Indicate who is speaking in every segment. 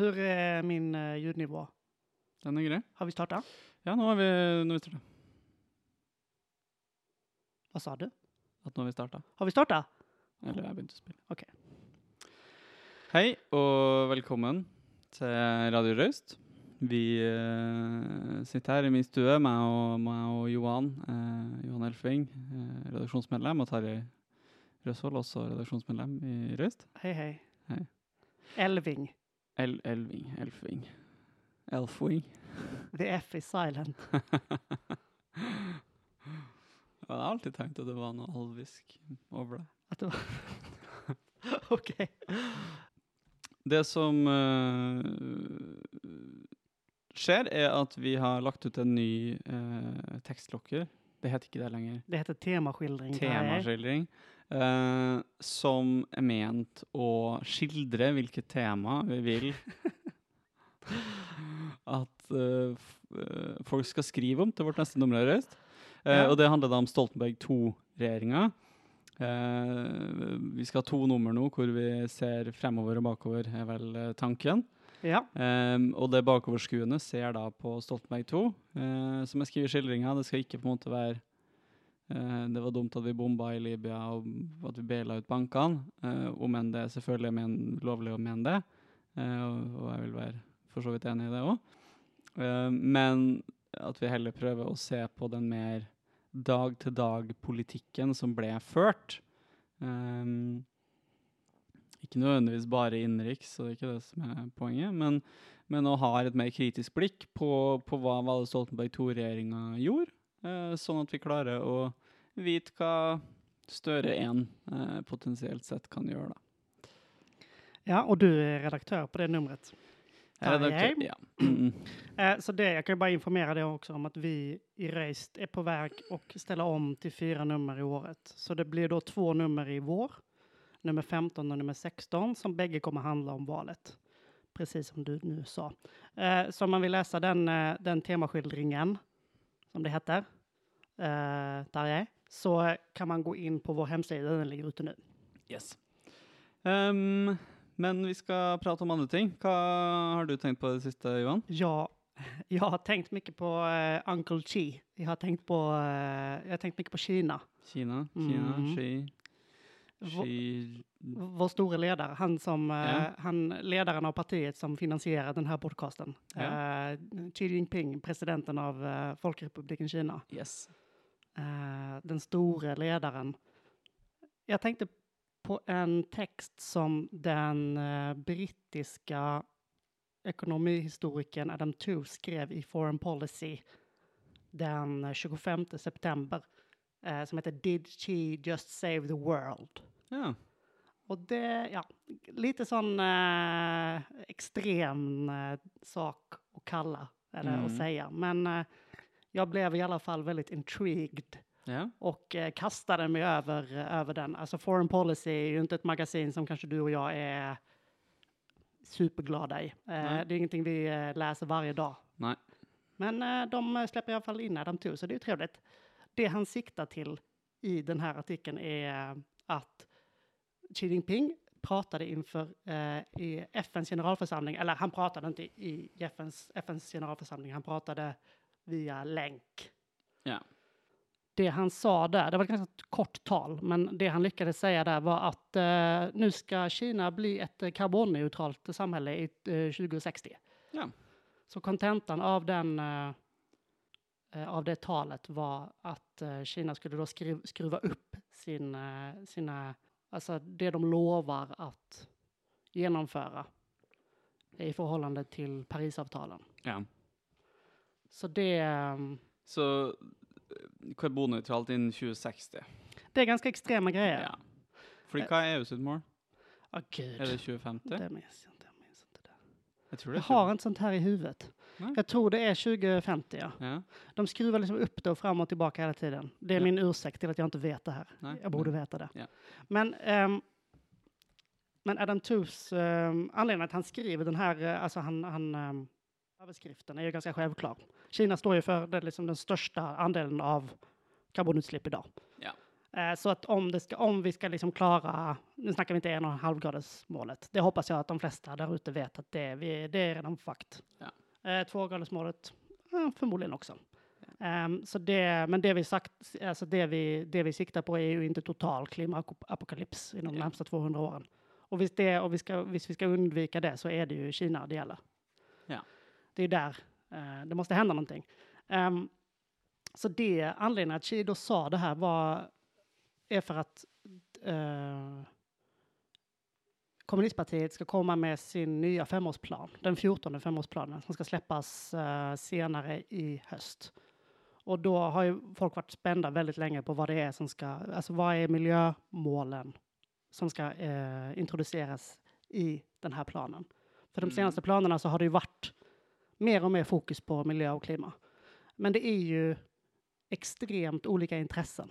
Speaker 1: Hur är min eh, ljudnivå?
Speaker 2: Den är grei.
Speaker 1: Har vi startat?
Speaker 2: Ja, nå har vi, nå har vi starta.
Speaker 1: Vad sa du?
Speaker 2: At nå har vi starta.
Speaker 1: Har vi startat?
Speaker 2: Eller jeg begynte å spille.
Speaker 1: Ok.
Speaker 2: Hei, og velkommen til Radio Røst. Vi eh, sitter her i min stue, meg og, meg og Johan, eh, Johan Elfving, eh, redaksjonsmedlem, og Tarjei Røsvold, også redaksjonsmedlem i Røst.
Speaker 1: Hej, hej.
Speaker 2: Hej.
Speaker 1: Elving.
Speaker 2: El Elving, Elfving. Elfwing.
Speaker 1: The F is silent.
Speaker 2: Jeg har alltid tenkt at det var noe alvisk over det.
Speaker 1: Att det var... Okej.
Speaker 2: Det som eh, skjer, er at vi har lagt ut en ny uh, tekstlokker. Det heter ikke det lenger.
Speaker 1: Det heter temaskildring. är.
Speaker 2: Temaskildring. Eh, som er ment å skildre hvilket tema vi vil at eh, eh, folk skal skrive om til vårt neste nummer. Eh,
Speaker 1: Ja.
Speaker 2: Det handler da om Stoltenberg II-regjeringa. Eh, vi skal ha to nummer nå hvor vi ser fremover og bakover, er vel eh, tanken.
Speaker 1: Ja.
Speaker 2: Ehm, og det bakoverskuende ser da på Stoltenberg II, eh, som jeg skriver i skildringa. Det skal ikke på en måte være Eh, det var dumt att vi bombade i Libya och att vi baila ut banken, eh, Uh, om än det selvfølgelig er men, lovlig å mene det. Eh, jag vill vara vil være så vidt enig i det òg. Eh, men att vi heller prøver å se på den mer dag-til-dag-politikken som blev ført. Um, ehm, ikke nødvendigvis bare innenriks, så det er ikke det som er poenget, men, men å ha et mer kritisk blikk på, på hva Valle Stoltenberg II-regjeringa gjorde, sånn at vi klarer å vite hva Støre 1 eh, potensielt sett kan gjøre. Da.
Speaker 1: ja, och du är redaktör på det numret.
Speaker 2: Redaktør- Ja. Mm.
Speaker 1: Eh, Så det, jag kan ju bara informera dig också om att vi i Reist är på väg och ställa om till fyra nummer i året. Så det blir då två nummer i vår, nummer 15 och nummer 16, som bägge kommer handla om valet. Precis som du nu sa. Eh, Så om man vill läsa den, eh, den temaskildringen, som det heter, eh, Tarjei, så kan man gå in på vår hemsida, den ligger ute nu.
Speaker 2: Yes. Ehm, men vi skal prate om andre ting. Hva har du tenkt på det siste, Johan?
Speaker 1: Ja, jag har tänkt mycket på eh, Uncle Chi. Jag har tänkt på, eh, jag har tänkt mycket på Kina.
Speaker 2: Kina? Kina?
Speaker 1: Mm.
Speaker 2: Xi?
Speaker 1: Vår store ledare, han som, eh,
Speaker 2: Ja.
Speaker 1: han, ledaren av partiet som finansierar den här podcasten.
Speaker 2: Ja.
Speaker 1: Eh, Xi Jinping, presidenten av eh, Folkrepubliken Kina.
Speaker 2: Yes.
Speaker 1: Eh, den store ledaren. Jag tänkte på en text som den eh, brittiska ekonomihistorikern Adam Tooze skrev i Foreign Policy den eh, 25 september. Eh, som heter Did she just save the world?
Speaker 2: Ja.
Speaker 1: Och det, ja, lite sån eh, extrem eh, sak att kalla, eller
Speaker 2: Mm.
Speaker 1: att säga. Men eh, jag blev i alla fall väldigt intrigued
Speaker 2: ja.
Speaker 1: och eh, kastade mig över, över den. Alltså Foreign Policy är ju inte ett magasin som kanske du och jag är superglada i. Eh,
Speaker 2: Nej.
Speaker 1: det är ingenting vi eh, läser varje dag.
Speaker 2: Nej.
Speaker 1: Men eh, de släpper i alla fall in Adam Tooze, så det är ju trevligt. Det han siktar till i den här artikeln är att Xi Jinping pratade inför eh, i FNs generalförsamling, eller han pratade inte i FNs, FNs generalförsamling, han pratade via länk.
Speaker 2: Ja.
Speaker 1: Det han sa där, det var ett ganska kort tal, men det han lyckades säga där var att eh, nu ska Kina bli ett eh, karbonneutralt samhälle i eh, 2060.
Speaker 2: Ja.
Speaker 1: Så kontentan av den eh, av det talet var att eh, Kina skulle då skruv, skruva upp sin, eh, sina, alltså det de lovar att genomföra i förhållande till Parisavtalen.
Speaker 2: ja.
Speaker 1: Så det, eh,
Speaker 2: Så eh, karbonnøytralt innen 2060.
Speaker 1: det är ganska extrema grejer.
Speaker 2: Ja. Fordi hva er EU sitt mål?
Speaker 1: Åh gud,
Speaker 2: Er det 2050?
Speaker 1: det minns jag inte. Jag, minns inte det. Jag
Speaker 2: er
Speaker 1: har inte sånt här i huvudet.
Speaker 2: Nej.
Speaker 1: Jag tror det är 2050, ja.
Speaker 2: Ja.
Speaker 1: De skruvar liksom upp det och fram och tillbaka hela tiden. Det är
Speaker 2: Ja.
Speaker 1: min ursäkt till att jag inte vet det här.
Speaker 2: Nej,
Speaker 1: Jag borde veta det.
Speaker 2: Ja.
Speaker 1: Men, ehm, men Adam Tooze, um, anledningen att han skriver den här, eh, alltså han, han ehm, överskriften är ju ganska självklar. Kina står ju för det, liksom den största andelen av karbonutsläpp idag.
Speaker 2: Ja.
Speaker 1: Eh, så att om, ska, om vi ska liksom klara, nu snackar vi inte en och en halv graders målet. Det hoppas jag att de flesta där ute vet att det, vi, det är redan fakt.
Speaker 2: Ja.
Speaker 1: Eh, tvågradersmålet, eh, förmodligen också. Ehm, så det, men det vi, sagt, alltså det, vi, det vi siktar på är ju inte total klimatapokalyps inom de närmsta 200 åren. Och hvis, det, och vi ska, hvis vi ska undvika det så är det ju Kina det gäller.
Speaker 2: Ja.
Speaker 1: Det är där eh, det måste hända någonting. Ehm, så det anledningen att då sa det här var är för att eh, kommunistpartiet ska komma med sin nya femårsplan, den 14 femårsplanen som ska släppas eh, senare i höst. Och då har ju folk varit spända väldigt länge på vad det är som ska, alltså vad är miljömålen som ska eh, introduceras i den här planen. För de
Speaker 2: Mm.
Speaker 1: senaste planerna så har det ju varit mer och mer fokus på miljö och klimat. Men det är ju extremt olika intressen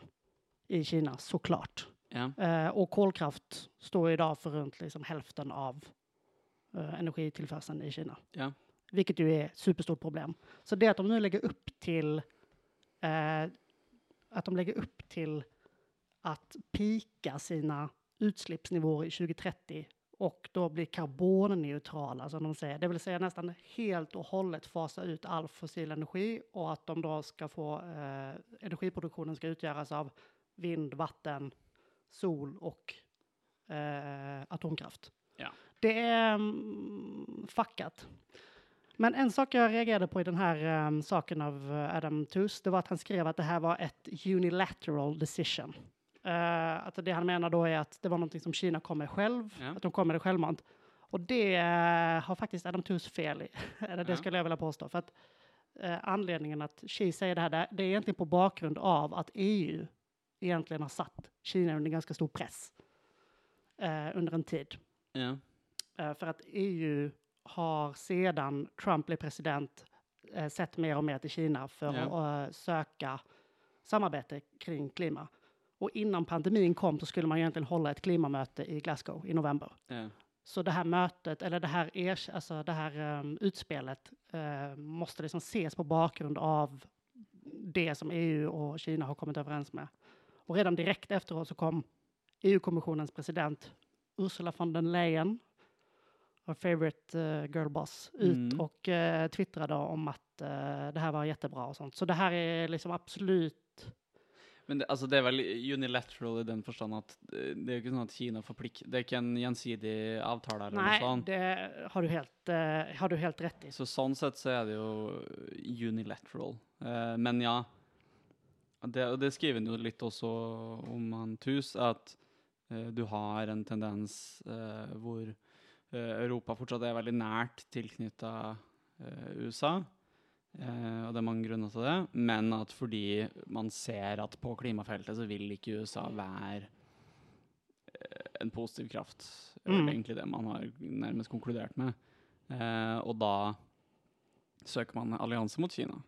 Speaker 1: i Kina såklart.
Speaker 2: Ja.
Speaker 1: Eh, och kolkraft står idag för runt liksom hälften av eh, energitillförseln i Kina.
Speaker 2: Ja.
Speaker 1: Vilket ju är ett superstort problem. Så det att de nu lägger upp till eh, att de lägger upp till att pika sina utsläppsnivåer i 2030 och då bli karbonneutrala som de säger, det vill säga nästan helt och hållet fasa ut all fossil energi och att de då ska få eh, energiproduktionen ska utgöras av vind, vatten, sol och eh, atomkraft.
Speaker 2: Ja.
Speaker 1: Det är mm, fuckat. Men en sak jag reagerade på i den här um, saken av eh, Adam Tooze, det var att han skrev att det här var ett unilateral decision. Uh, att det han menar då är att det var någonting som Kina kom med själv,
Speaker 2: Ja.
Speaker 1: att de kom med det självmant. Och det eh, har faktiskt Adam Tooze fel i, eller det
Speaker 2: Ja.
Speaker 1: skulle jag vilja påstå. För att eh, anledningen att Xi säger det här, det, det är egentligen på bakgrund av att EU egentligen har satt Kina under ganska stor press eh, under en tid.
Speaker 2: Ja.
Speaker 1: Eh, för att EU har sedan Trump blev president eh, sett mer och mer till Kina för
Speaker 2: Ja.
Speaker 1: att eh, söka samarbete kring klima. Och innan pandemin kom så skulle man egentligen hålla ett klimamöte i Glasgow i november.
Speaker 2: Ja.
Speaker 1: Så det här mötet, eller det här, ers- alltså det här um, utspelet, eh, måste liksom ses på bakgrund av det som EU och Kina har kommit överens med. Och redan direkt efteråt så kom EU-kommissionens president Ursula von der Leyen, our favorite uh, girl boss, ut
Speaker 2: Mm.
Speaker 1: och uh, twittrade om att eh, det här var jättebra och sånt. Så det här är liksom absolut
Speaker 2: Men det, altså det er vel unilateral i den forstand at eh, det er jo ikke sånn at Kina forplikter Det er ikke en gjensidig avtale eller
Speaker 1: Nej,
Speaker 2: sånt.
Speaker 1: det har du helt, eh, har du helt rätt i.
Speaker 2: Så sånn sett så er det jo unilateral. Eh, men ja, det, og det skriver han jo litt også om han Tus, at eh, du har en tendens eh, hvor eh, Europa fortsatt er veldig nært tilknytta USA. Eh, og det er mange grunner til det, men at fordi man ser at på klimafeltet så vil ikke USA være eh, en positiv kraft. Det er
Speaker 1: Mm.
Speaker 2: egentlig det man har nærmest konkludert med. Eh, og da søker man allianse mot Kina.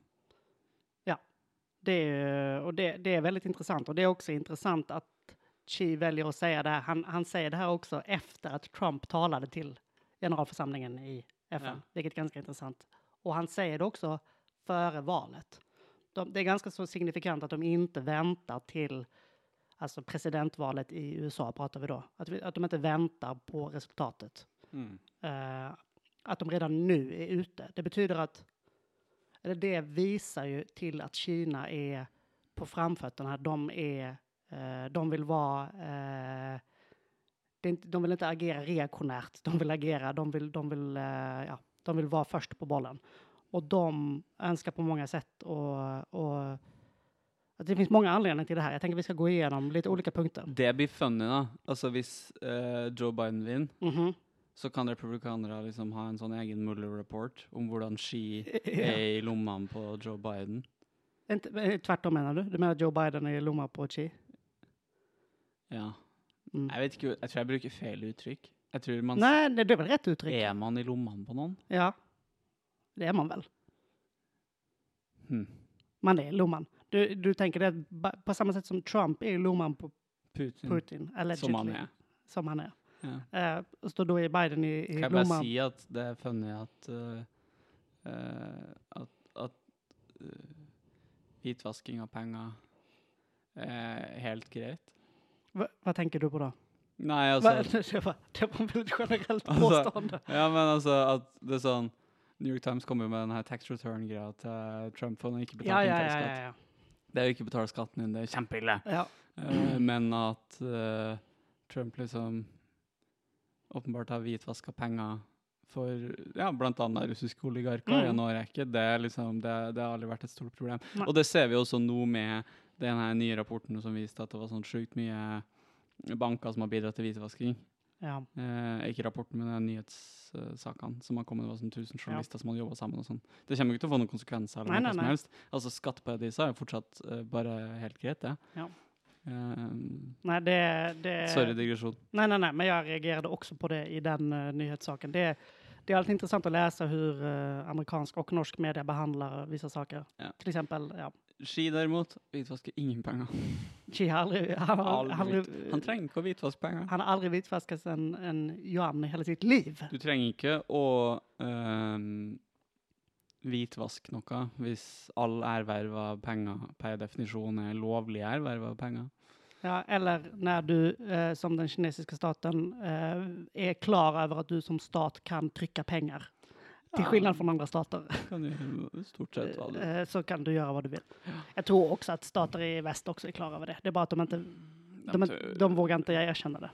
Speaker 1: Det är, och det, det är väldigt intressant och det är också intressant att Xi väljer att säga det här. Han, han säger det här också efter att Trump talade till generalförsamlingen i FN,
Speaker 2: Ja.
Speaker 1: vilket är ganska intressant. Och han säger det också före valet. De, det är ganska så signifikant att de inte väntar till alltså presidentvalet i USA pratar vi då. Att, vi, att de inte väntar på resultatet. Eh, att de redan nu är ute. Det betyder att, eller det visar ju till att Kina är på framfötterna. De är, eh, de vill vara, eh, inte, de vill inte agera reaktionärt. De vill agera, de vill, de vill, eh, ja, de vill vara först på bollen. Och de önskar på många sätt och, och att det finns många anledningar till det här. Jag tänker vi ska gå igenom lite olika punkter.
Speaker 2: Det blir da. Altså hvis eh, Joe Biden vinner,
Speaker 1: Mhm.
Speaker 2: Så kan republikanere liksom ha en sånn egen Mueller-rapport om hvordan ski er i lommene på Joe Biden.
Speaker 1: Inte, eh, tvärtom menar du? Du menar Joe Biden är lomma på Xi?
Speaker 2: Ja.
Speaker 1: Mm.
Speaker 2: Jeg vet ikke, jeg tror jeg bruker feil uttrykk. Jeg tror man
Speaker 1: Nej, det är väl rätt uttryck?
Speaker 2: Er man i lommene på noen?
Speaker 1: Ja, det är man väl.
Speaker 2: Hm.
Speaker 1: Man är lomman. Du, du tänker det på samma sätt som Trump är lomman på
Speaker 2: Putin.
Speaker 1: Putin, allegedly.
Speaker 2: Som han er.
Speaker 1: Som han är.
Speaker 2: Ja.
Speaker 1: Eh, och så då är Biden i, i
Speaker 2: Kan jeg bare
Speaker 1: lomman.
Speaker 2: si at det er funny at eh, eh, at, at eh, hvitvasking av penger eh, helt greit.
Speaker 1: Va, vad tänker du på då?
Speaker 2: Nei,
Speaker 1: Va,
Speaker 2: altså
Speaker 1: det, var, det var väldigt generellt
Speaker 2: Alltså,
Speaker 1: påstående.
Speaker 2: Ja, men altså at det er sånn New York Times kommer med den her tax return-greia til Trump for han har ikke betalt
Speaker 1: Ja, ja, ja, ja, ja.
Speaker 2: Det er jo ikke betalt skatten din, det er kjempeille.
Speaker 1: ja.
Speaker 2: Eh, men at eh, Trump liksom åpenbart har hvitvaska penger for ja, annet russiske oligarker i en
Speaker 1: Mm.
Speaker 2: årrekke, det, liksom, det, det har aldri vært et stort problem.
Speaker 1: Nei.
Speaker 2: Og det ser vi også nå med den her nye rapporten som viste at det var sånn sjukt mye banker som har bidratt til hvitvasking.
Speaker 1: ja.
Speaker 2: Eh, ikke rapporten, men nyhetssakene som har kommet. Det var sånn tusen journalister som hadde jobba sammen. og sånn. Det kommer ikke til å få noen konsekvenser. eller
Speaker 1: Nei,
Speaker 2: noe
Speaker 1: nei,
Speaker 2: som helst. Altså Skatteparadiser er jo fortsatt eh, bare helt greit, det.
Speaker 1: Ja.
Speaker 2: Eh,
Speaker 1: Nej, det, det,
Speaker 2: sorry, digresjon.
Speaker 1: Nej, nej, nej, men jag reagerade också på det i den uh, nyhetssaken. Det, det är alltid intressant att läsa hur eh, amerikansk och norsk media behandlar vissa saker.
Speaker 2: Ja.
Speaker 1: Till exempel, ja,
Speaker 2: Ski derimot hvitvasker ingen penger.
Speaker 1: Xi har aldrig, han, har,
Speaker 2: Aldri
Speaker 1: aldrig,
Speaker 2: hvit- Han å hvitvaske penger.
Speaker 1: han har aldrig vitvaskat en, en yuan i hela sitt liv.
Speaker 2: Du trenger ikke å ehm, hvitvaske noe hvis all erverv av penger per definisjon er lovlig erverv av penger.
Speaker 1: Ja, eller när du eh, som den kinesiska staten eh, är klar över att du som stat kan trycka pengar. Till
Speaker 2: Ja.
Speaker 1: skillnad från andra stater.
Speaker 2: Kan jo stort sett du
Speaker 1: Eh, så kan du göra vad du vill. Jag tror också att stater i väst också är klara över det. Det är bara att de inte, de,
Speaker 2: tror-
Speaker 1: de vågar inte erkänna det.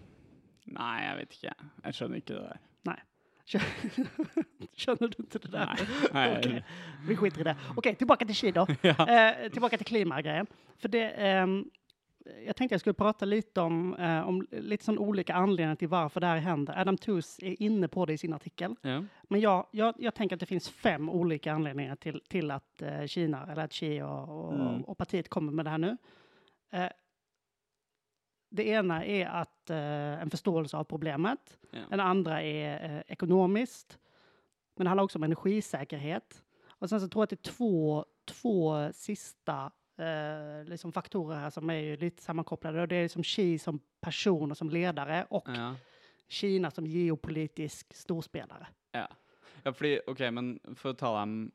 Speaker 2: Nei, jeg vet ikke. Jeg skjønner ikke det der.
Speaker 1: Känner du inte det där?
Speaker 2: Nei.
Speaker 1: Okej, vi skiter i det. Okej, tillbaka till Xi då.
Speaker 2: ja.
Speaker 1: Eh, tillbaka till klimagrejen. För det, ehm, jag tänkte jag skulle prata lite om, eh, om lite sån olika anledningar till varför det här händer. Adam Tooze är inne på det i sin artikel.
Speaker 2: ja.
Speaker 1: Men jag, jag, jag tänker att det finns fem olika anledningar till, till att eh, Kina, eller att Xi och, och,
Speaker 2: Mm.
Speaker 1: och partiet kommer med det här nu. Det ena är att eh, en förståelse av problemet.
Speaker 2: Ja.
Speaker 1: Den andra är eh, ekonomiskt. Men det handlar också om energisäkerhet. Och sen så tror jag att det är två, två sista eh, liksom faktorer här som är ju lite sammankopplade. Och det är som Xi som person och som ledare och
Speaker 2: ja.
Speaker 1: Kina som geopolitisk storspelare.
Speaker 2: Ja. ja, fordi OK, men for å ta dem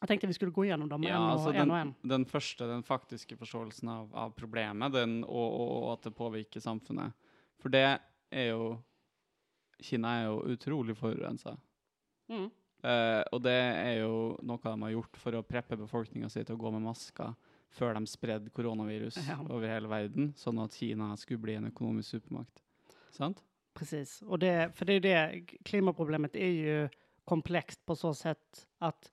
Speaker 1: Jag tänkte vi skulle gå igenom dem
Speaker 2: Ja,
Speaker 1: en, och,
Speaker 2: altså
Speaker 1: en och
Speaker 2: den,
Speaker 1: en.
Speaker 2: den første, den faktiske forståelsen av, av problemet, den, og, og, og at det påvirker samfunnet. For det er jo Kina er jo utrolig forurensa.
Speaker 1: Mm.
Speaker 2: Eh, og det er jo noe de har gjort for å preppe befolkninga si til å gå med masker før de spredde koronavirus
Speaker 1: Ja.
Speaker 2: over hele verden, sånn at Kina skulle bli en økonomisk supermakt. Sant?
Speaker 1: Precis, och det, för det är det, klimatproblemet är ju komplext på så sätt att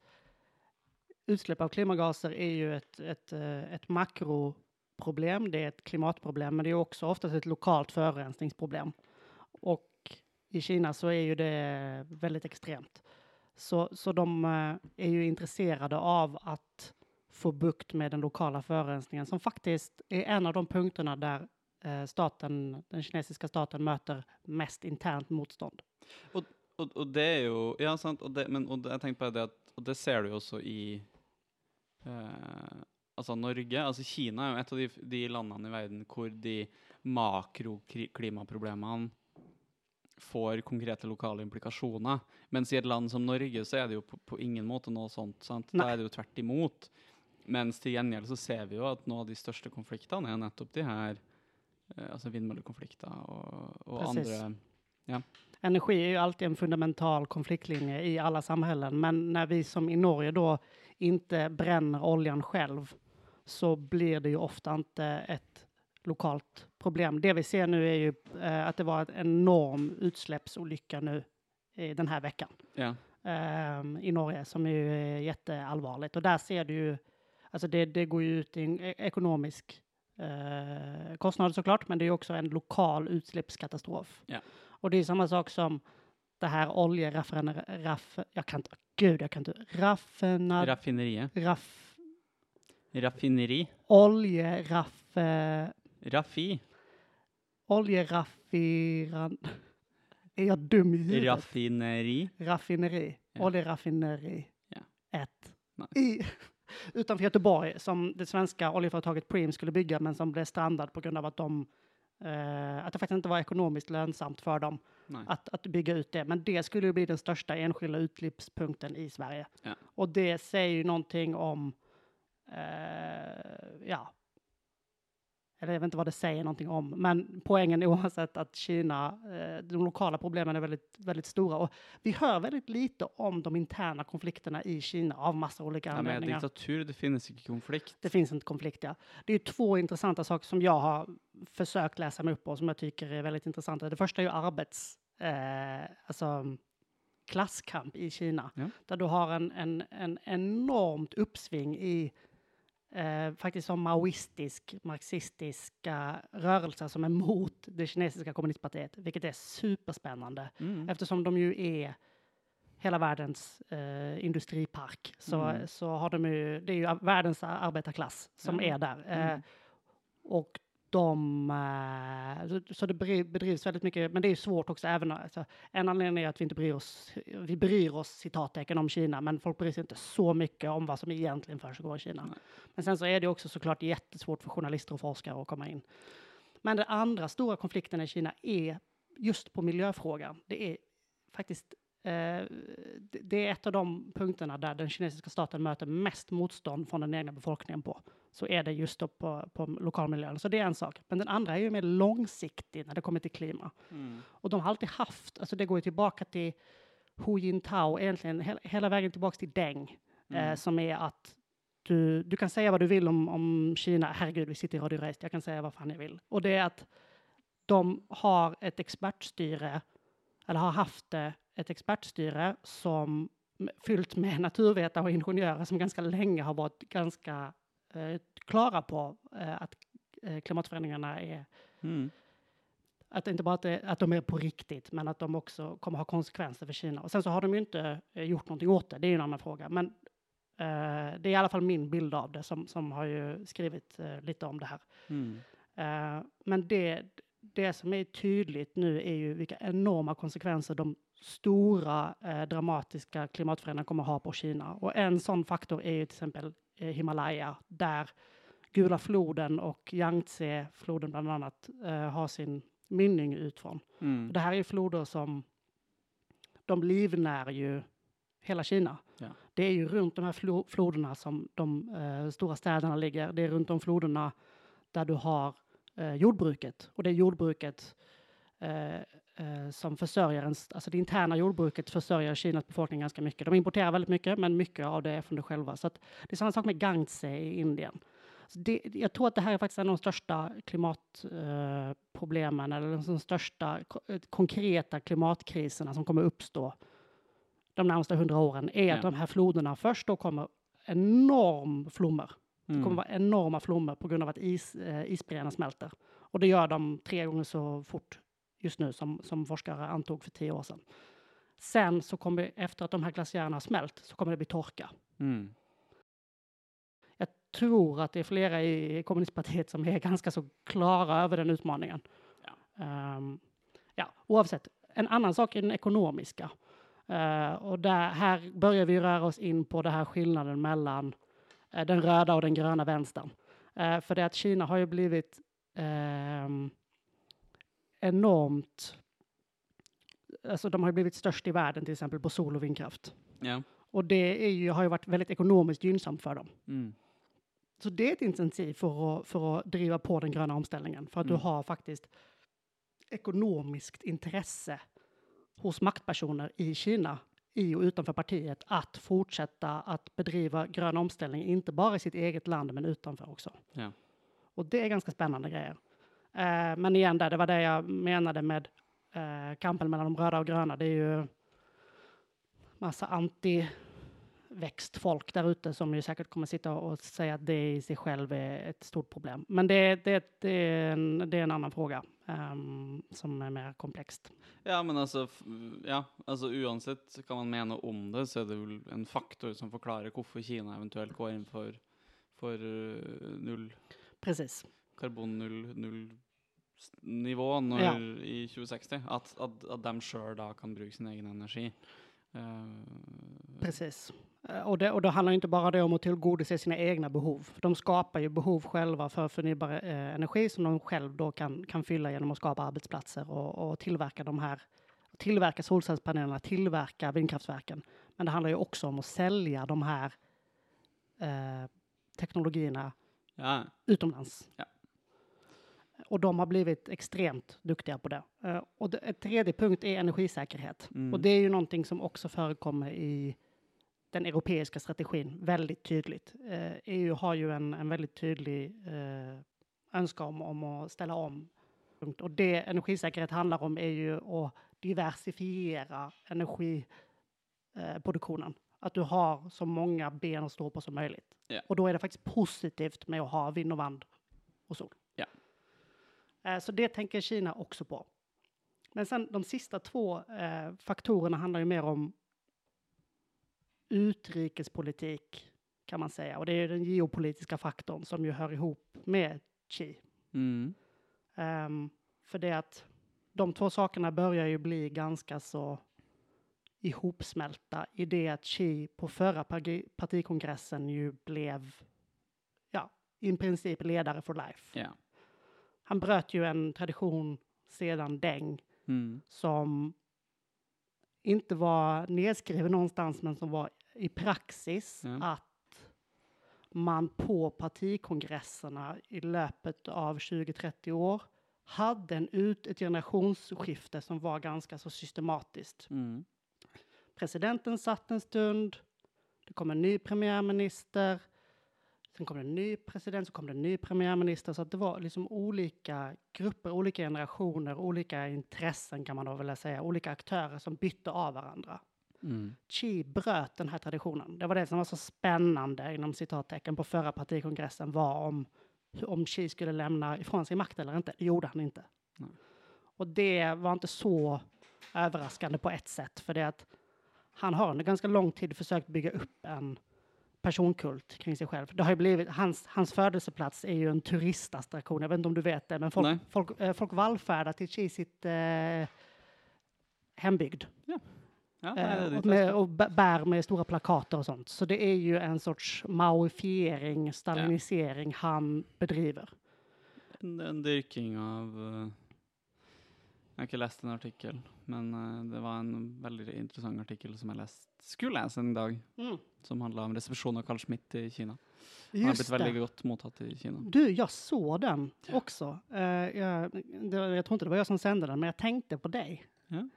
Speaker 1: utsläpp av klimatgaser är ju ett, ett, eh, ett makroproblem, det är ett klimatproblem, men det är också oftast ett lokalt förorensningsproblem. Och i Kina så är ju det väldigt extremt. Så, så de eh, är ju intresserade av att få bukt med den lokala förorensningen som faktiskt är en av de punkterna där eh, staten, den kinesiska staten möter mest internt motstånd.
Speaker 2: Och det är ju, Ja, sant. och det, men och det, jeg tenker det att och det ser du jo også i eh, Altså Norge. Altså Kina er jo et av de, de landene i verden hvor de makroklimaproblemene får konkrete lokale implikasjoner. Mens i et land som Norge så er det jo på, på ingen måte noe sånt. sant? Da
Speaker 1: Nei.
Speaker 2: er det jo tvert imot. Mens til gjengjeld så ser vi jo at noen av de største konfliktene er nettopp de her eh, altså vindmøllekonflikter og, og andre
Speaker 1: Energi är ju alltid en fundamental konfliktlinje i alla samhällen, men när vi som i Norge då inte bränner oljan själv så blir det ju ofta inte ett lokalt problem. Det vi ser nu är ju eh, att det var en enorm utsläppsolycka nu i den här veckan.
Speaker 2: Ja.
Speaker 1: ehm, i Norge som ju är jätteallvarligt. Och där ser du ju, alltså det, det går ju ut i en e- ekonomisk eh, kostnad såklart, men det är också en lokal utsläppskatastrof.
Speaker 2: Ja.
Speaker 1: Och det är samma sak som det här oljeraffineri, raff, jag kan inte, gud jag kan inte, raffinad,
Speaker 2: Raffineriet.
Speaker 1: raff,
Speaker 2: Raffineri.
Speaker 1: oljeraff, eh,
Speaker 2: Raffi.
Speaker 1: oljeraffiran, är jag dum i huvudet?
Speaker 2: Raffineri.
Speaker 1: raffineri,
Speaker 2: Ja.
Speaker 1: oljeraffineri
Speaker 2: Ja.
Speaker 1: 1
Speaker 2: Nice.
Speaker 1: i utanför Göteborg som det svenska oljeföretaget Preem skulle bygga men som blev strandad på grund av att de eh, att det faktiskt inte var ekonomiskt lönsamt för dem
Speaker 2: Nej.
Speaker 1: att, att bygga ut det. Men det skulle ju bli den största enskilda utsläppspunkten i Sverige.
Speaker 2: Ja.
Speaker 1: Och det säger ju någonting om eh, ja, eller jag vet inte vad det säger någonting om, men poängen oavsett att Kina, eh, de lokala problemen är väldigt, väldigt stora och vi hör väldigt lite om de interna konflikterna i Kina av massa olika
Speaker 2: Ja,
Speaker 1: anledningar.
Speaker 2: diktatur, det finnes ikke konflikt.
Speaker 1: Det finns inte konflikt, ja. Det är två intressanta saker som jag har försökt läsa mig upp på som jag tycker är väldigt intressanta. Det första är ju arbets, eh, alltså klasskamp i Kina.
Speaker 2: Ja.
Speaker 1: Där du har en, en, en enormt uppsving i eh, faktiskt som maoistisk, marxistiska rörelser som är mot det kinesiska kommunistpartiet, vilket är superspännande
Speaker 2: Mm.
Speaker 1: eftersom de ju är hela världens eh, industripark så,
Speaker 2: Mm.
Speaker 1: så har de ju, det är ju världens arbetarklass som
Speaker 2: Ja.
Speaker 1: är där. Eh,
Speaker 2: Mm.
Speaker 1: och de, eh, så, det bedri- bedrivs väldigt mycket, men det är svårt också även, alltså, en anledning är att vi inte bryr oss, vi bryr oss citattecken om Kina, men folk bryr sig inte så mycket om vad som egentligen försiggår i Kina.
Speaker 2: Nej.
Speaker 1: Men sen så är det också såklart jättesvårt för journalister och forskare att komma in. Men den andra stora konflikten i Kina är just på miljöfrågan. Det är faktiskt eh, det- är ett av de punkterna där den kinesiska staten möter mest motstånd från den egna befolkningen på. Så är det just då på, på lokalmiljön. Så det är en sak. Men den andra är ju mer långsiktig när det kommer till klima.
Speaker 2: Mm.
Speaker 1: Och de har alltid haft, alltså det går ju tillbaka till Hu Jintao, egentligen he, hela vägen tillbaka till Deng, eh,
Speaker 2: Mm.
Speaker 1: som är att du, du kan säga vad du vill om, om Kina. Herregud, vi sitter i Radio Rest, jag kan säga vad fan jag vill. Och det är att de har ett expertstyre, eller har haft det, ett expertstyre som fyllt med naturvetare och ingenjörer som ganska länge har varit ganska eh, klara på eh, att eh, klimatförändringarna är
Speaker 2: Mm.
Speaker 1: att inte bara att, det, att de är på riktigt, men att de också kommer ha konsekvenser för Kina. Och sen så har de ju inte eh, gjort någonting åt det, det är ju en annan fråga. Men eh, det är i alla fall min bild av det, som, som har ju skrivit eh, lite om det här.
Speaker 2: Mm.
Speaker 1: Men det, det som är tydligt nu är ju vilka enorma konsekvenser de stora eh, dramatiska klimatförändringarna kommer ha på Kina. Och en sån faktor är ju till exempel eh, Himalaya, där Gula floden och Yangtze-floden bland annat eh, har sin mynning ut från.
Speaker 2: Mm.
Speaker 1: Det här är ju floder som de livnär ju hela Kina.
Speaker 2: Ja.
Speaker 1: Det är ju runt de här flo floderna som de eh, stora städerna ligger. Det är runt de floderna där du har eh, jordbruket. Och det jordbruket eh, som försörjer, en, alltså det interna jordbruket försörjer Kinas befolkning ganska mycket. De importerar väldigt mycket, men mycket av det är från det själva. Så att det är samma sak med Yangtze i Indien. Det, jag tror att det här är faktiskt en av de största klimatproblemen, eh, eller de största eh, konkreta klimatkriserna som kommer uppstå de närmaste hundra åren, är att
Speaker 2: Ja.
Speaker 1: de här floderna först då kommer enorm flommor. Det
Speaker 2: Mm.
Speaker 1: kommer vara enorma flommor på grund av att is, eh, isbergen smälter. Och det gör de tre gånger så fort just nu som, som forskare antog för tio år sedan. Sen så kommer, efter att de här glaciärerna har smält, så kommer det bli torka.
Speaker 2: Mm.
Speaker 1: Jag tror att det är flera i kommunistpartiet som är ganska så klara över den utmaningen.
Speaker 2: Ja.
Speaker 1: Ehm, ja, oavsett. En annan sak är den ekonomiska. Eh, och där, här börjar vi röra oss in på den här skillnaden mellan eh, den röda och den gröna vänstern. Eh, för det att Kina har ju blivit ehm, enormt... Alltså de har blivit störst i världen till exempel på sol och vindkraft.
Speaker 2: Ja.
Speaker 1: Och det är ju, har ju varit väldigt ekonomiskt gynnsamt för dem.
Speaker 2: Mm.
Speaker 1: Så det är ett intensiv för att, för att driva på den gröna omställningen. För att
Speaker 2: Mm.
Speaker 1: du har faktiskt ekonomiskt intresse hos maktpersoner i Kina, i och utanför partiet, att fortsätta att bedriva grön omställning, inte bara i sitt eget land, men utanför också.
Speaker 2: Ja.
Speaker 1: Och det är ganska spännande grejer. Eh, men igen, där, det var det jag menade med eh, kampen mellan de röda och gröna. Det är ju massa anti-växtfolk där ute som ju säkert kommer sitta och säga att det i sig själv är ett stort problem. Men det, det, det, är, en, det är en annan fråga ehm, som är mer komplext.
Speaker 2: Ja, men altså, f- ja, altså uansett kan man mene om det, så er det vel en faktor som forklarer hvorfor Kina eventuelt går inn for, for eh, null,
Speaker 1: Precis.
Speaker 2: karbon null s- nivå når,
Speaker 1: Ja.
Speaker 2: i 2060. At, at, at de sjøl da kan bruke sin egen energi. Eh,
Speaker 1: Precis. Eh, Och det, och det handlar inte bara det om att tillgodose sina egna behov. De skapar ju behov själva för förnybar eh, energi som de själv då kan, kan fylla genom att skapa arbetsplatser och, och tillverka de här, tillverka solcellspanelerna, tillverka vindkraftverken. Men det handlar ju också om att sälja de här eh, teknologierna
Speaker 2: ja,
Speaker 1: utomlands. Och de har blivit extremt duktiga på det. Eh, och ett tredje punkt är energisäkerhet.
Speaker 2: Mm.
Speaker 1: Och det är ju någonting som också förekommer i den europeiska strategin väldigt tydligt. Eh, EU har ju en, en väldigt tydlig eh, önskan om, om att ställa om. Och det energisäkerhet handlar om är ju att diversifiera energiproduktionen. Att du har så många ben att stå på som möjligt.
Speaker 2: Ja.
Speaker 1: Och då är det faktiskt positivt med att ha vind och vand och sol. Eh, Så det tänker Kina också på. Men sen de sista två eh, faktorerna handlar ju mer om utrikespolitik kan man säga. Och det är den geopolitiska faktorn som ju hör ihop med Xi.
Speaker 2: Mm.
Speaker 1: Ehm, för det att de två sakerna börjar ju bli ganska så ihopsmälta i det att Xi på förra parti- partikongressen ju blev, ja, i princip ledare for life.
Speaker 2: Ja.
Speaker 1: Han bröt ju en tradition sedan Deng
Speaker 2: Mm.
Speaker 1: som inte var nedskriven någonstans men som var i praxis
Speaker 2: Ja.
Speaker 1: att man på partikongresserna i löpet av 20-30 år hade en ut, ett generationsskifte som var ganska så systematiskt.
Speaker 2: Mm.
Speaker 1: Presidenten satt en stund, det kom en ny premiärminister, sen kom det en ny president, så kom det en ny premiärminister, så att det var liksom olika grupper, olika generationer, olika intressen kan man då vilja säga, olika aktörer som bytte av varandra.
Speaker 2: Mm.
Speaker 1: Xi bröt den här traditionen. Det var det som var så spännande inom citattecken på förra partikongressen var om, om Xi skulle lämna ifrån sig makt eller inte. Det gjorde han inte.
Speaker 2: Nej.
Speaker 1: Och det var inte så överraskande på ett sätt, för det att han har under ganska lång tid försökt bygga upp en personkult kring sig själv. Det har ju blivit, hans, hans födelseplats är ju en turistattraktion, jag vet inte om du vet det, men
Speaker 2: Nej.
Speaker 1: folk, folk, eh, folk vallfärdar till sitt eh, hembygd.
Speaker 2: Ja,
Speaker 1: Eh,
Speaker 2: det är
Speaker 1: och, med, och bä- bär med stora plakater och sånt. Så det är ju en sorts maoifiering, stalinisering han bedriver.
Speaker 2: En, en dyrking av... jag har inte läst en artikel, men eh, det var en väldigt intressant artikel som jag läst, skulle läsa en dag, som handlar om reception av Carl Schmitt i Kina. Han har blivit väldigt gott mottatt i Kina.
Speaker 1: Du, jag såg den också. Eh, jag, det, jag tror inte det var jag som sände den, men jag tänkte på dig.
Speaker 2: Ja.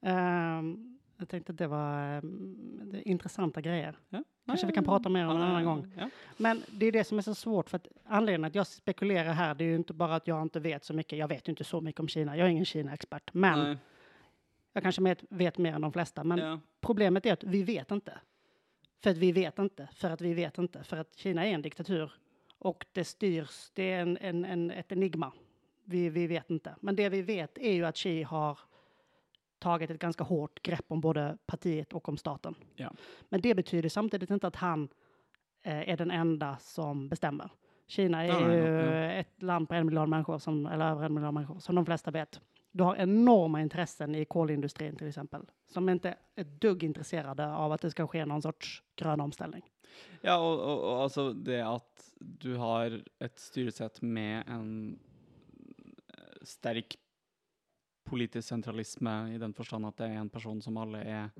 Speaker 1: Ehm, jag tänkte att det var ehm, det intressanta grejer.
Speaker 2: Ja.
Speaker 1: Kanske vi kan prata mer om en annan gång. Men det är det som är så svårt, för att anledningen att jag spekulerar här, det är ju inte bara att jag inte vet så mycket. Jag vet ju inte så mycket om Kina. Jag är ingen Kina-expert, men
Speaker 2: Nej.
Speaker 1: jag kanske vet, vet mer än de flesta. Men
Speaker 2: ja.
Speaker 1: problemet är att vi vet inte. För att vi vet inte, för att vi vet inte. För att Kina är en diktatur och det styrs, det är en, en, en, ett enigma. Vi, vi vet inte. Men det vi vet är ju att Xi har tagit ett ganska hårt grepp om både partiet och om staten.
Speaker 2: Ja.
Speaker 1: Men det betyder samtidigt inte att han eh, är den enda som bestämmer. Kina är
Speaker 2: Ja,
Speaker 1: ju
Speaker 2: ja.
Speaker 1: ett land på en miljard människor, som, eller över en miljard människor, som de flesta vet. Du har enorma intressen i kolindustrin till exempel, som inte är ett dugg intresserade av att det ska ske någon sorts grön omställning.
Speaker 2: Ja, och, och, och alltså det att du har ett styressätt med en eh, stark politisk centralism i den förstånd att det är en person som alla är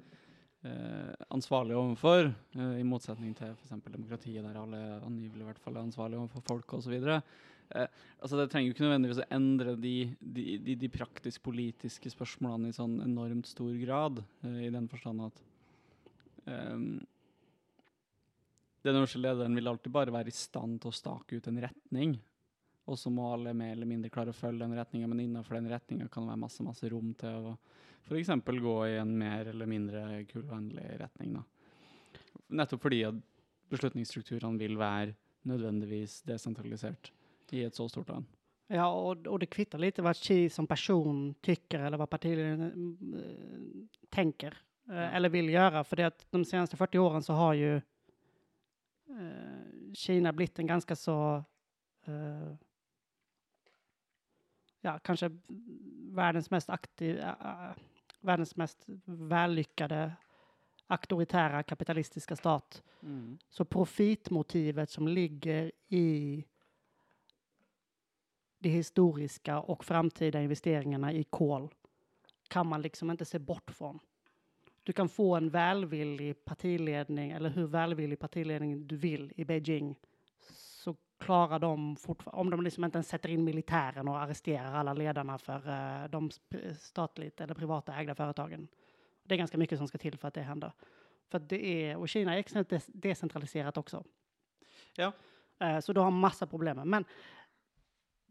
Speaker 2: eh, ansvarliga overfor, eh, i motsättning till för exempel demokrati, där alla är angivelig i hvert fall er ansvarlige overfor folk och så vidare. Eh, altså det trenger jo ikke nødvendigvis å endre de, de, de, de praktisk-politiske spørsmålene i sånn enormt stor grad, eh, i den forstand at ehm, den norske lederen vil alltid bare være i stand til å stake ut en retning, og så må alle mer eller mindre klare å følge den retninga, men innenfor den retninga kan det være masse, masse rom til å f.eks. gå i en mer eller mindre kullvennlig retning. Da. Nettopp fordi at beslutningsstrukturene vil være nødvendigvis desentralisert i et så stort land.
Speaker 1: Ja, och, och det kvittar lite vad Xi som person tycker eller vad partiledningen eh, tänker eh, eller vill göra. För det att de senaste 40 åren så har ju eh, Kina blivit en ganska så, ja, kanske världens mest aktiv, äh, världens mest vällyckade auktoritära kapitalistiska stat. Så profitmotivet som ligger i de historiska och framtida investeringarna i kol kan man liksom inte se bort från. Du kan få en välvillig partiledning eller hur välvillig partiledning du vill i Beijing så klarar de fortfarande, om de liksom inte ens sätter in militären och arresterar alla ledarna för uh, de statligt eller privata ägda företagen. Det är ganska mycket som ska till för att det händer. För det är, och Kina är extremt decentraliserat också.
Speaker 2: Ja.
Speaker 1: Uh, så du har massa problem. Men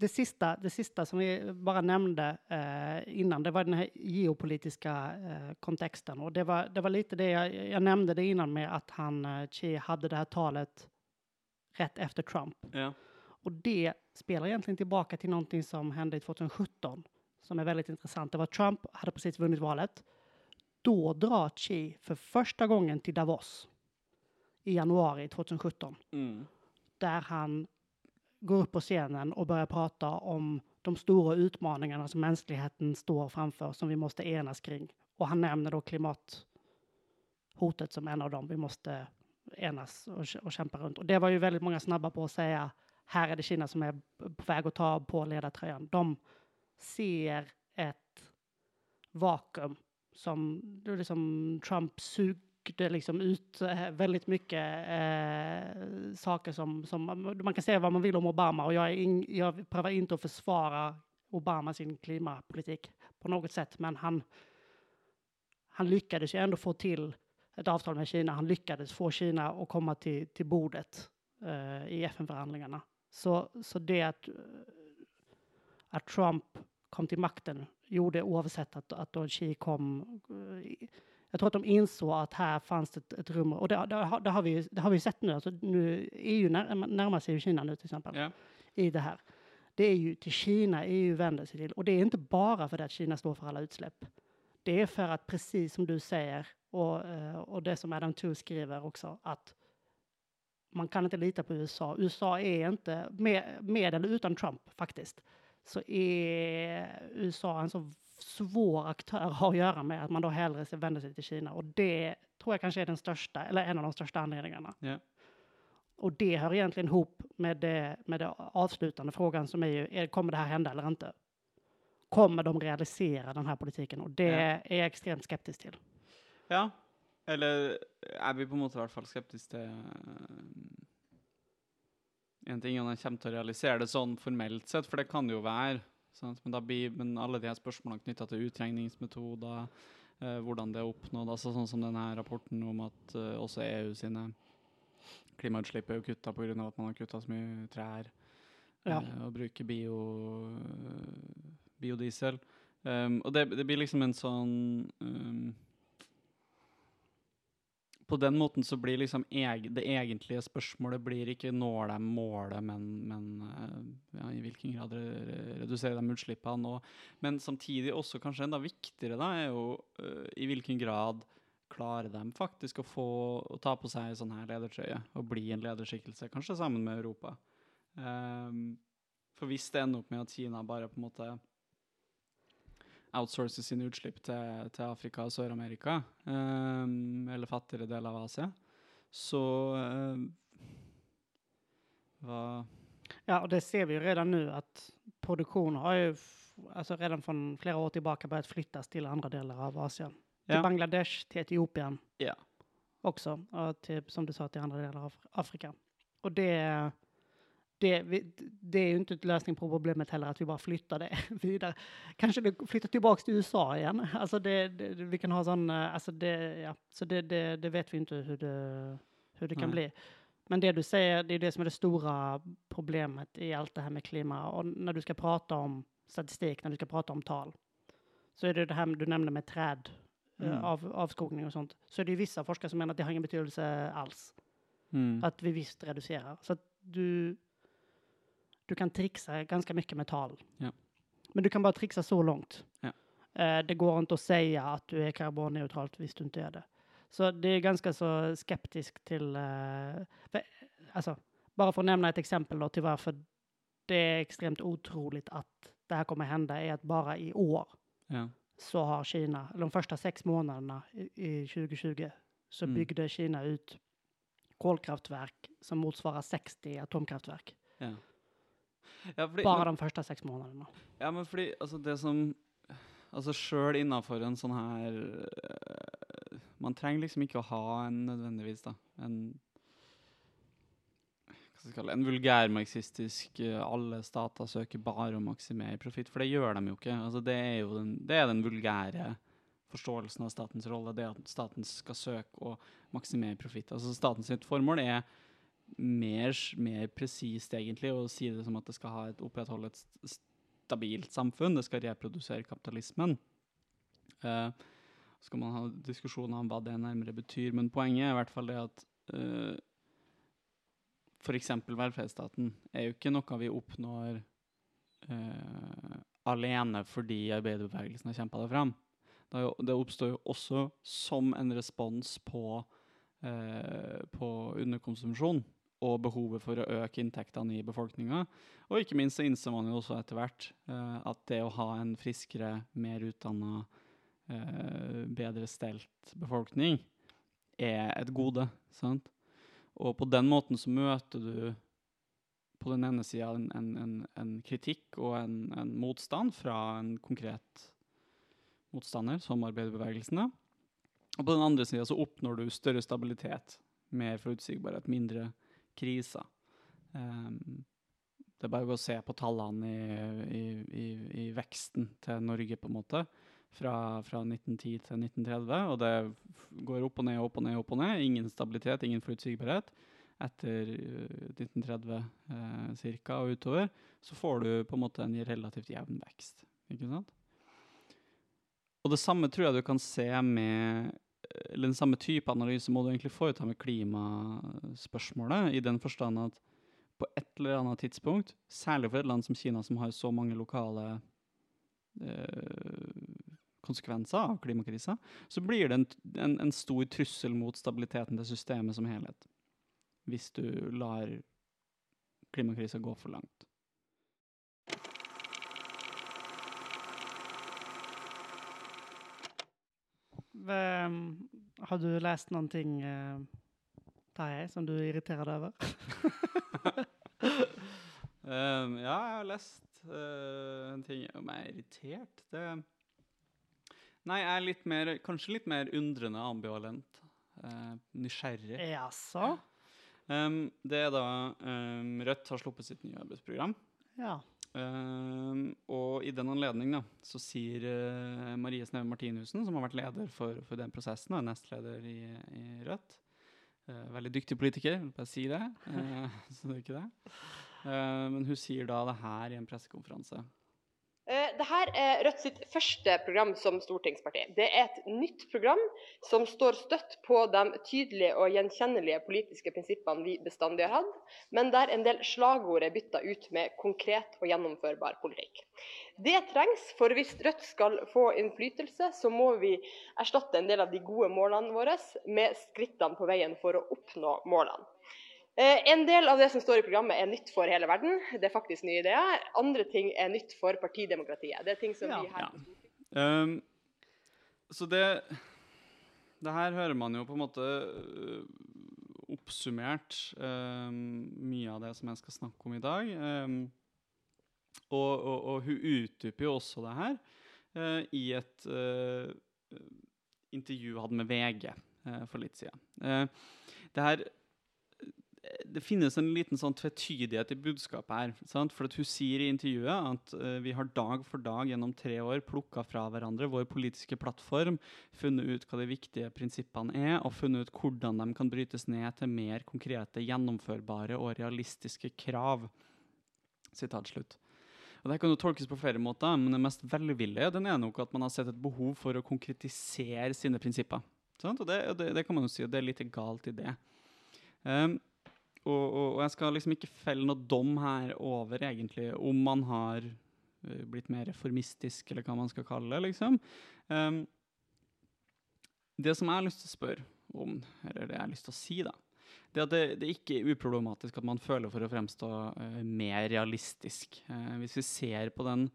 Speaker 1: det sista, det sista som vi bara nämnde eh, innan, det var den här geopolitiska eh, kontexten. Och det var, det var lite det jag, jag nämnde det innan med att han, eh, Xi, hade det här talet rätt efter Trump.
Speaker 2: Ja.
Speaker 1: Och det spelar egentligen tillbaka till någonting som hände 2017, som är väldigt intressant. Det var Trump hade precis vunnit valet. Då drar Xi för första gången till Davos i januari 2017.
Speaker 2: Mm.
Speaker 1: Där han går upp på scenen och börjar prata om de stora utmaningarna som mänskligheten står framför som vi måste enas kring. Och han nämner då klimathotet som en av dem vi måste enas och, och kämpa runt. Och det var ju väldigt många snabba på att säga här är det Kina som är på väg att ta på ledartröjan. De ser ett vakuum som liksom Trump sugde liksom ut eh, väldigt mycket eh, saker som, som man kan säga vad man vill om Obama och jag, in, jag prövar inte att försvara Obama sin klimatpolitik på något sätt, men han, han lyckades ju ändå få till ett avtal med Kina. Han lyckades få Kina att komma till, till bordet eh, i FN-förhandlingarna. Så, så det att, att Trump kom till makten gjorde oavsett att, att då Xi kom eh, jag tror att de insåg att här fanns ett, ett rum och det, det, det, har vi, det har vi sett nu. Alltså nu EU när, närmar sig Kina nu till exempel
Speaker 2: Ja.
Speaker 1: i det här. Det är ju till Kina EU vänder sig till och det är inte bara för att Kina står för alla utsläpp. Det är för att precis som du säger och, eh, och det som Adam Tooze skriver också att man kan inte lita på USA. USA är inte, med, med eller utan Trump faktiskt, så är USA en så svår aktör att göra med, att man då hellre vänder sig till Kina. Och det tror jag kanske är den största, eller en av de största anledningarna.
Speaker 2: Ja.
Speaker 1: Och det hör egentligen ihop med det, med det avslutande frågan som är ju, är, kommer det här hända eller inte? Kommer de realisera den här politiken? Och det
Speaker 2: Ja.
Speaker 1: är jag extremt skeptisk till.
Speaker 2: Ja. Eller er vi på en måte i hvert fall skeptiske til eh, En ting er om de kommer til å realisere det sånn formelt sett, for det kan det jo være. Sant? Men, da blir, men alle de her spørsmålene knytta til utregningsmetoder, eh, hvordan det er oppnådd, altså sånn som denne rapporten om at eh, også EU sine klimautslipp er jo kutta pga. at man har kutta så mye trær
Speaker 1: Ja.
Speaker 2: eh, og bruker bio, biodiesel. Um, og det, det blir liksom en sånn um, på den måten så blir liksom eg, det egentlige spørsmålet blir ikke når de målet, men, men eh, ja, i hvilken grad reducerar reduserer de utslippene. Og, men samtidig også kanskje enda viktigere da, er jo uh, i hvilken grad klarer de faktisk å få å ta på seg sånn her ledertrøye og bli en lederskikkelse, kanskje sammen med Europa. Um, for hvis det ender opp med at Kina bare på en måte outsourcer sine utslipp til, til Afrika og Sør-Amerika, um, eller fattigere deler av Asia, så um, hva
Speaker 1: Ja, och det ser vi ju redan nu att produktion har ju alltså redan från flera år tillbaka börjat flyttas till andra delar av Asien. Till
Speaker 2: Ja.
Speaker 1: Bangladesh, till Etiopien
Speaker 2: Ja.
Speaker 1: också. Och till, som du sa, till andra delar av Afrika. Och det, det, det är ju inte en lösning på problemet heller att vi bara flyttar det vidare. Kanske det flyttar tillbaks till USA igen. Alltså det, det, vi kan ha sån, eh, alltså det, ja, så det, vet vi inte hur det, hur det kan
Speaker 2: Nej.
Speaker 1: bli. Men det du säger, det är det som är det stora problemet i allt det här med klima. Och när du ska prata om statistik, när du ska prata om tal, så är det det här du nämnde med träd, eh,
Speaker 2: Mm.
Speaker 1: av, avskogning och sånt. Så är det vissa forskare som menar att det har ingen betydelse alls.
Speaker 2: Mm.
Speaker 1: Att vi visst reducerar. Så att du, du kan trixa ganska mycket med tal.
Speaker 2: Ja.
Speaker 1: Men du kan bara trixa så långt.
Speaker 2: Ja.
Speaker 1: Eh, det går inte att säga att du är karbonneutralt visst du inte är det. Så det är ganska så skeptisk till, eh, för, alltså, bara för att nämna ett exempel då till varför det är extremt otroligt att det här kommer hända är att bara i år
Speaker 2: Ja.
Speaker 1: så har Kina, eller de första sex månaderna i, i 2020, så
Speaker 2: Mm.
Speaker 1: byggde Kina ut kolkraftverk som motsvarar 60 atomkraftverk.
Speaker 2: Ja. Ja, fordi,
Speaker 1: Bara
Speaker 2: men,
Speaker 1: de första sex månaderna.
Speaker 2: ja, men fordi altså det som Altså sjøl innafor en sånn her eh, Man trenger liksom ikke å ha en nødvendigvis, da, en Hva skal jeg kalle en vulgærmarxistisk eh, alle stater søker bare å maksimere profitt, for det gjør de jo ikke. Altså, det er jo den, det er den vulgære forståelsen av statens rolle, det at staten skal søke å maksimere profitt. Altså, statens formål er mer, mer presist, egentlig, å si det som at det skal ha et, opprettholde et st- stabilt samfunn, det skal reprodusere kapitalismen. Eh, uh, så man ha diskusjoner om hva det nærmere betyr, men poenget er i hvert fall det at uh, eh, f.eks. velferdsstaten er jo ikke noe vi oppnår uh, eh, alene fordi arbeiderbevegelsen har kjempa det fram. Det, uppstår jo, det oppstår jo også som en respons på, uh, på underkonsumsjon og behovet for å øke inntektene i befolkninga. Og ikke minst så innser man jo også etter hvert eh, at det å ha en friskere, mer utdanna, eh, bedre stelt befolkning er et gode. sant? Og på den måten så møter du på den ene sida en, en, en, en kritikk og en, en motstand fra en konkret motstander, som arbeiderbevegelsen. Og på den andre sida så oppnår du større stabilitet, mer forutsigbarhet, mindre kriser. Um, det er bare å gå se på tallene i, i, i, i veksten til Norge, på en måte. Fra, fra 1910 til 1930, og det går opp og ned, opp og ned, opp og ned. Ingen stabilitet, ingen forutsigbarhet. Etter 1930 eh, eh, cirka og utover, så får du på en måte en relativt jevn vekst. Ikke sant? Og det samme tror jeg du kan se med eller den samme type analyse må du egentlig foreta med klimaspørsmålet, i den forstand at på et eller annet tidspunkt, særlig for et land som Kina, som har så mange lokale eh, konsekvenser av klimakrisa, så blir det en, en, en stor trussel mot stabiliteten til systemet som helhet. Hvis du lar klimakrisa gå for langt.
Speaker 1: Vem, har du läst någonting, eh, Tarjei, som du är irriterad över?
Speaker 2: Um, ja, jeg har lest eh, en ting om jeg er irritert. Det Nei, jeg er litt mer, kanskje litt mer undrende ambivalent. eh, nysgjerrig.
Speaker 1: Jaså?
Speaker 2: Um, det er da um, Rødt har sluppet sitt nye arbeidsprogram.
Speaker 1: Ja.
Speaker 2: Um, og i den anledning da, så sier eh, Marie Sneve Martinussen, som har vært leder for, for den prosessen, og er nestleder i, i Rødt eh, Veldig dyktig politiker, vil bare si det. Eh, så det er ikke det. Ehm, men hun sier da det her i en pressekonferanse.
Speaker 3: Det här är Rødt sitt første program som stortingsparti. Det er et nytt program som står støtt på de tydelige og gjenkjennelige politiske prinsippene vi bestandig har hatt, men der en del slagord er bytta ut med konkret og gjennomførbar politikk. Det trengs, for hvis Rødt skal få innflytelse, så må vi erstatte en del av de gode målene våre med skrittene på veien for å oppnå målene. Eh, En del av det som står i programmet er nytt for hele verden. Det er faktisk nye ideer. Andre ting er nytt for partidemokratiet. Det er ting som
Speaker 1: Ja.
Speaker 3: vi her
Speaker 2: Ja. Um, så det Det her hører man jo på en måte øh, oppsummert um, mye av det som jeg skal snakke om i dag. Um, og, og, og hun utdyper jo også det her eh, i et eh, intervju hun hadde med VG eh, for litt siden. Eh, det her det finnes en liten sånn tvetydighet i budskapet her. Sant? For at hun sier i intervjuet at uh, vi har dag for dag gjennom tre år plukka fra hverandre vår politiske plattform, funnet ut hva de viktige prinsippene er, og funnet ut hvordan de kan brytes ned til mer konkrete, gjennomførbare og realistiske krav. Sitat slutt. Og Det kan jo tolkes på flere måter, men den mest velvillige den er nok at man har sett et behov for å konkretisere sine prinsipper. Sant? Og det, det, det kan man jo si, og det er litt galt i det. Um, og, og, og jeg skal liksom ikke felle noe dom her over egentlig om man har eh, blivit blitt mer reformistisk, eller hva man skal kalle det, liksom. Um, det som jeg har lyst til å spørre om, eller det jeg har lyst til å si, da, det är at det, det er ikke uproblematisk at man føler for å fremstå uh, eh, mer realistisk. Om hvis vi ser på den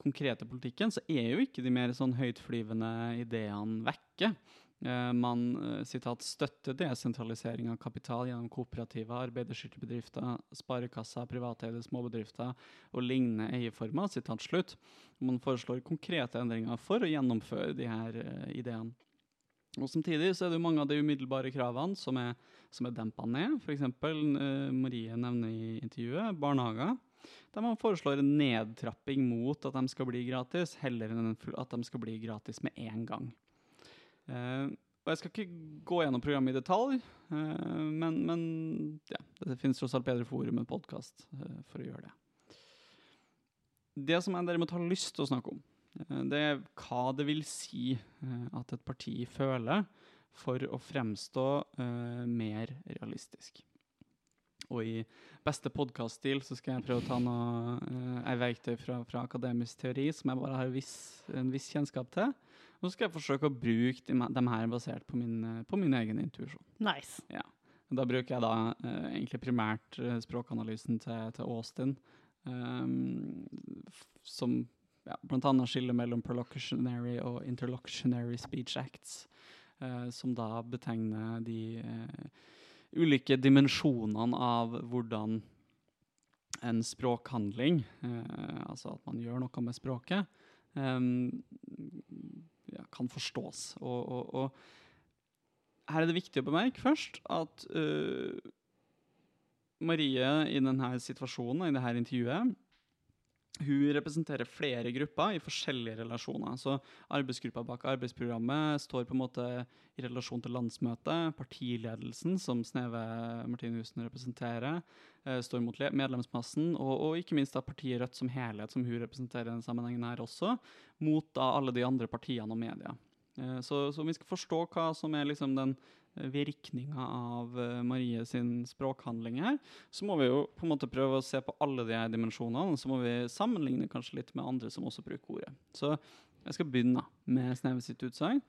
Speaker 2: konkrete politikken, så er jo ikke de mer sånn høytflyvende ideene vekke. Eh, man eh, sitat, støtter desentralisering av kapital gjennom kooperative, arbeiderstyrte sparkassa, sparekasser, privateide småbedrifter og lignende eierformer. Sitat slutt. Man foreslår konkrete endringer for å gjennomføre de her eh, ideene. Og Samtidig så er det jo mange av de umiddelbare kravene som er, som er dempa ned. F.eks. Uh, Marie nevner i intervjuet barnehager. Der man foreslår en nedtrapping mot at de skal bli gratis, heller enn at de skal bli gratis med én gang. Uh, og Jeg ikke gå gjennom programmet i detalj, eh, men, men ja, det finnes tross alt bedre forum enn podkast uh, eh, for å gjøre det. Det som jeg derimot har lyst til å snakke om, eh, det er hva det vil si at et parti føler for å fremstå mer realistisk. Og i beste podcaststil så skal jeg prøve å ta noe, uh, verktøy fra, fra, akademisk teori som jeg bare har viss, en viss kjennskap til. Så skal jeg forsøke å bruke dem her basert på min, på min egen intuisjon.
Speaker 1: Nice.
Speaker 2: Ja. Da bruker jeg da uh, egentlig primært uh, språkanalysen til, til Austin, um, som ja, bl.a. skiller mellom perlocutionary og interlocutionary speech acts, uh, som da betegner de ulike dimensjonene av hvordan en språkhandling, eh, altså at man gjør noe med språket, eh, ja, kan förstås. Och, och, och, här är det viktigt att bemärka först att uh, Maria i den här situationen, i dette intervjuet, hun representerer flere grupper i forskjellige relasjoner. Så Arbeidsgruppa bak arbeidsprogrammet står på en måte i relasjon til landsmøtet. Partiledelsen, som Sneve Martinussen representerer, eh, står mot medlemsmassen. Og, og, ikke minst da partiet Rødt som helhet, som hun representerer i denne sammenhengen her også, mot da alle de andre partiene og media. Eh, så, så, om vi skal forstå hva som er liksom den virkninga av uh, Marie sin språkhandling her, så må vi jo på en måte prøve å se på alle de her dimensjonene. Så må vi sammenligne kanskje litt med andre som også bruker ordet. Så jeg skal begynne med Sneve sitt utsagn,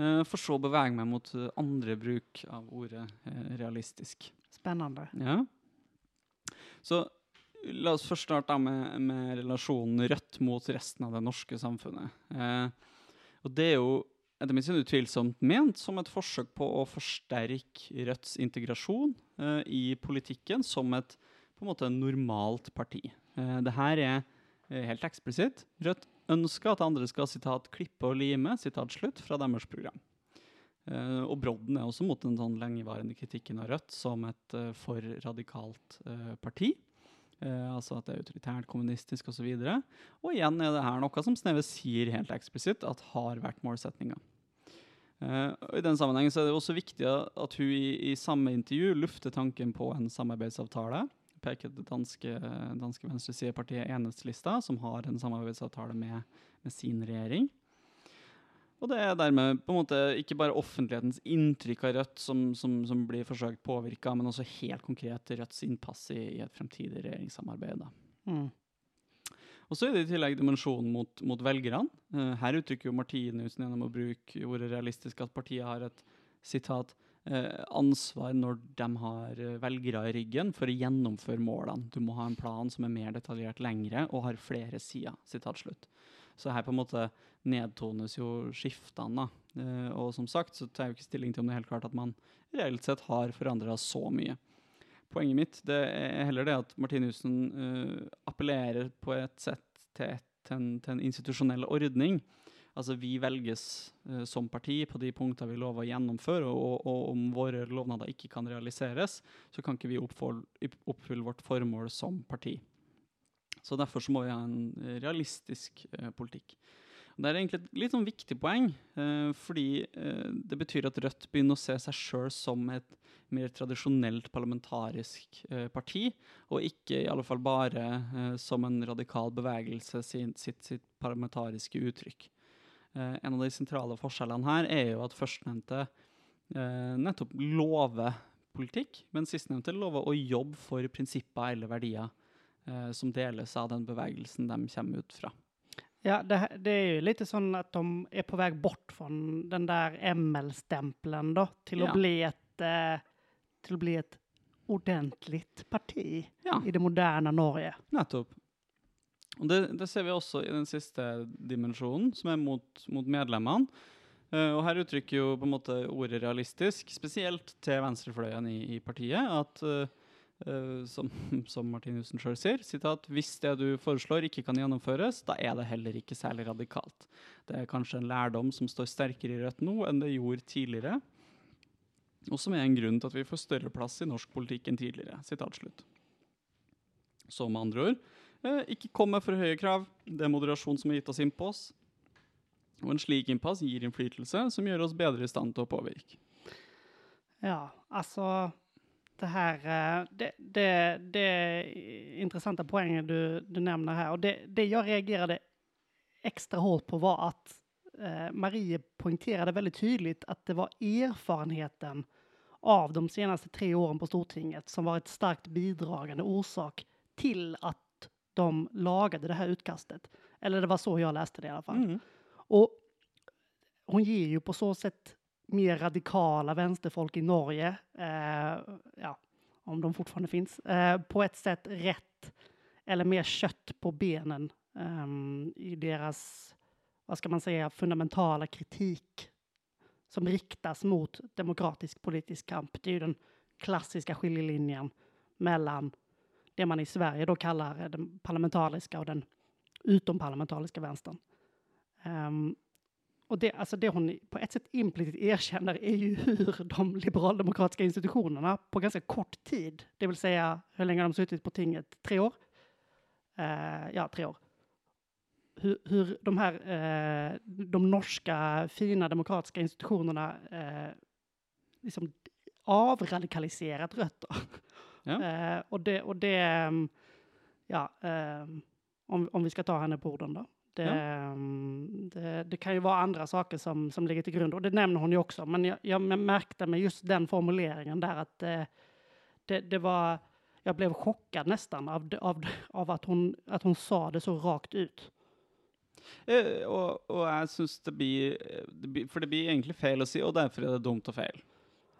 Speaker 2: uh, for så å bevege meg mot andre bruk av ordet realistisk.
Speaker 1: Spennende.
Speaker 2: Ja. Så la oss først starte med, med relasjonen Rødt mot resten av det norske samfunnet. og det er jo etter mitt syn utvilsomt ment som et forsøk på å forsterke Rødts integrasjon uh, eh, i politikken som et på en måte normalt parti. Uh, det her er uh, helt eksplisitt. Rødt ønsker at andre skal sitat, 'klippe og lime' sitat slutt, fra deres program. Uh, og Brodden er også mot den sånn lengevarende kritikken av Rødt som et uh, for radikalt uh, parti. altså at det er autoritært, kommunistisk osv. Og, så og igjen er det her noe som Sneve sier helt eksplisitt at har vært målsettinga. Uh, I den så är det också viktigt att hon i, i, samma intervju lyfter tanken på en samarbeidsavtale. Peker det danske, danske venstresidepartiet Enhetslista, som har en samarbeidsavtale med, med, sin regering. Och det är därmed på en måte inte bara offentlighetens intryck av Rødt som, som, som blir försökt påverka, men också helt konkret Rødts inpass i, i ett framtida regeringssamarbete. Mm. Og så er det i tillegg dimensjonen mot, mot velgerne. Uh, her uttrykker jo Martinussen gjennom å bruke ordet realistisk at partiet har et sitat, uh, eh, ansvar når de har eh, velgere i ryggen for å gjennomføre målene. Du må ha en plan som er mer detaljert lengre og har flere sider. sitat slutt. Så her på en måte nedtones jo skiftene. Eh, og som sagt så tar jeg jo ikke stilling til om det er helt klart at man reelt sett har forandra så mye poenget mitt det er heller det at Martinussen uh, eh, appellerer på et sett til, et, til, en, til, en, institusjonell ordning. Altså Vi velges uh, eh, som parti på de punktene vi lover å gjennomføre, og, og, om våre lovnader ikke kan realiseres, så kan ikke vi oppfylle vårt formål som parti. Så Derfor så må vi ha en realistisk eh, uh, politikk. Det er egentlig et litt sånn viktig poeng, eh, fordi eh, det betyr at Rødt begynner å se seg sjøl som et mer tradisjonelt parlamentarisk eh, parti, og ikke i alle fall bare eh, som en radikal bevegelse sin, sitt, sitt, parlamentariske uttrykk. Eh, en av de sentrale forskjellene her er jo at førstnevnte eh, nettopp lover politikk, men sistnevnte lover å jobbe for prinsipper eller verdier eh, som deles av den bevegelsen de kommer ut fra.
Speaker 1: Ja, det, det, är ju lite sånn att de är på väg bort från den där ML-stämpeln då, till ja. att bli ett, eh, till att bli ett ordentligt parti ja. i det moderna Norge.
Speaker 2: Nettopp. Og det, det, ser vi også i den siste dimensjonen, som er mot, mot medlemmene. Uh, og her uttrykker jo på en måte ordet realistisk, spesielt til venstrefløyen i, i partiet, at uh, eh, Eh, som, som Martinussen sjøl sier, sitat, hvis det du foreslår ikke kan gjennomføres, da er det heller ikke særlig radikalt. Det er kanskje en lærdom som står sterkere i Rødt nå enn det gjorde tidligere, og som er en grunn til at vi får større plass i norsk politikk enn tidligere. Sitat slutt. Så med andre ord, eh, ikke kom med for høye krav. Det er moderasjon som har gitt oss innpass. Og en slik innpass gir innflytelse som gjør oss bedre i stand til å påvirke.
Speaker 1: Ja, alltså det här, eh, det, det, det intressanta poängen du, du nämner här och det, det jag reagerade extra hårt på var att eh, Marie poängterade väldigt tydligt att det var erfarenheten av de senaste tre åren på Stortinget som var ett starkt bidragande orsak till att de lagade det här utkastet. Eller det var så jag läste det i alla fall.
Speaker 2: Mm.
Speaker 1: Och hon ger ju på så sätt mer radikala vänsterfolk i Norge, eh, ja, om de fortfarande finns, eh, på ett sätt rätt eller mer kött på benen eh, i deras, vad ska man säga, fundamentala kritik som riktas mot demokratisk politisk kamp. Det är ju den klassiska skiljelinjen mellan det man i Sverige då kallar den parlamentariska och den utomparlamentariska vänstern. Ehm, och det, alltså det hon på ett sätt implicit erkänner är ju hur de liberaldemokratiska institutionerna på ganska kort tid, det vill säga hur länge de suttit på tinget? Tre år? Eh, ja, tre år. Hur, hur de här, eh, de norska fina demokratiska institutionerna eh, liksom avradikaliserat rötter.
Speaker 2: Ja.
Speaker 1: Eh, och det, och det ehm, ja, ehm, om, om vi ska ta henne på orden då. Det,
Speaker 2: Ja.
Speaker 1: ehm, det, det kan ju vara andra saker som, som ligger till grund och det nämner hon ju också. Men jag, jag märkte med just den formuleringen där att eh, det, det var, jag blev chockad nästan av, av, av att, hon, att hon sa det så rakt ut.
Speaker 2: Eh, og, og jeg syns det blir, eh, det blir For det blir egentlig feil å si, og derfor er det dumt og feil.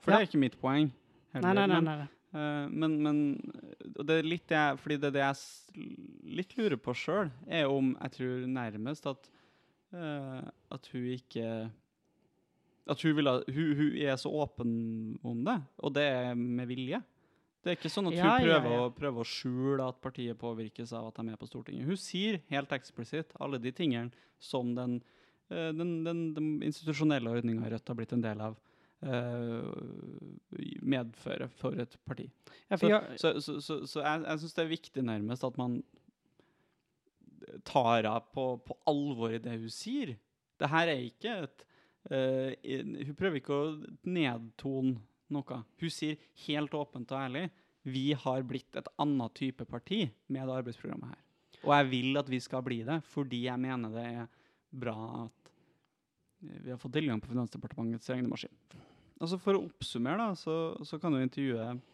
Speaker 2: For
Speaker 1: Ja.
Speaker 2: det er ikke mitt poeng. heller,
Speaker 1: Nej, nej, nej,
Speaker 2: men,
Speaker 1: nej.
Speaker 2: Eh, men, men og det er litt det jeg, fordi det er det jeg litt lurer på sjøl, er om jeg tror nærmest at eh, at hun ikke At hun, vil ha, hun, hun er så åpen om det, og det er med vilje. Det er ikke sånn at hun
Speaker 1: Ja, ja,
Speaker 2: prøver,
Speaker 1: ja.
Speaker 2: Å, prøver å skjule at partiet påvirkes av at de er på Stortinget. Hun sier helt eksplisitt alle de tingene som den, eh, den, den, den institusjonelle ordninga Rødt har blitt en del av, eh, medfører for et parti.
Speaker 1: Ja,
Speaker 2: Så,
Speaker 1: jag,
Speaker 2: så, så, så, så jeg, jeg syns det er viktig nærmest at man tar henne på, på alvor i det hun sier. Det her er ikke et eh, in- Hun prøver ikke å nedtone noe. Hun sier helt åpent og ærlig vi har blitt et annet type parti med det arbeidsprogrammet her. Og jeg vil at vi skal bli det, fordi jeg mener det er bra at eh, vi har fått tilgang på Finansdepartementets regnemaskin. Altså For å oppsummere, da, så, så kan jo intervjuet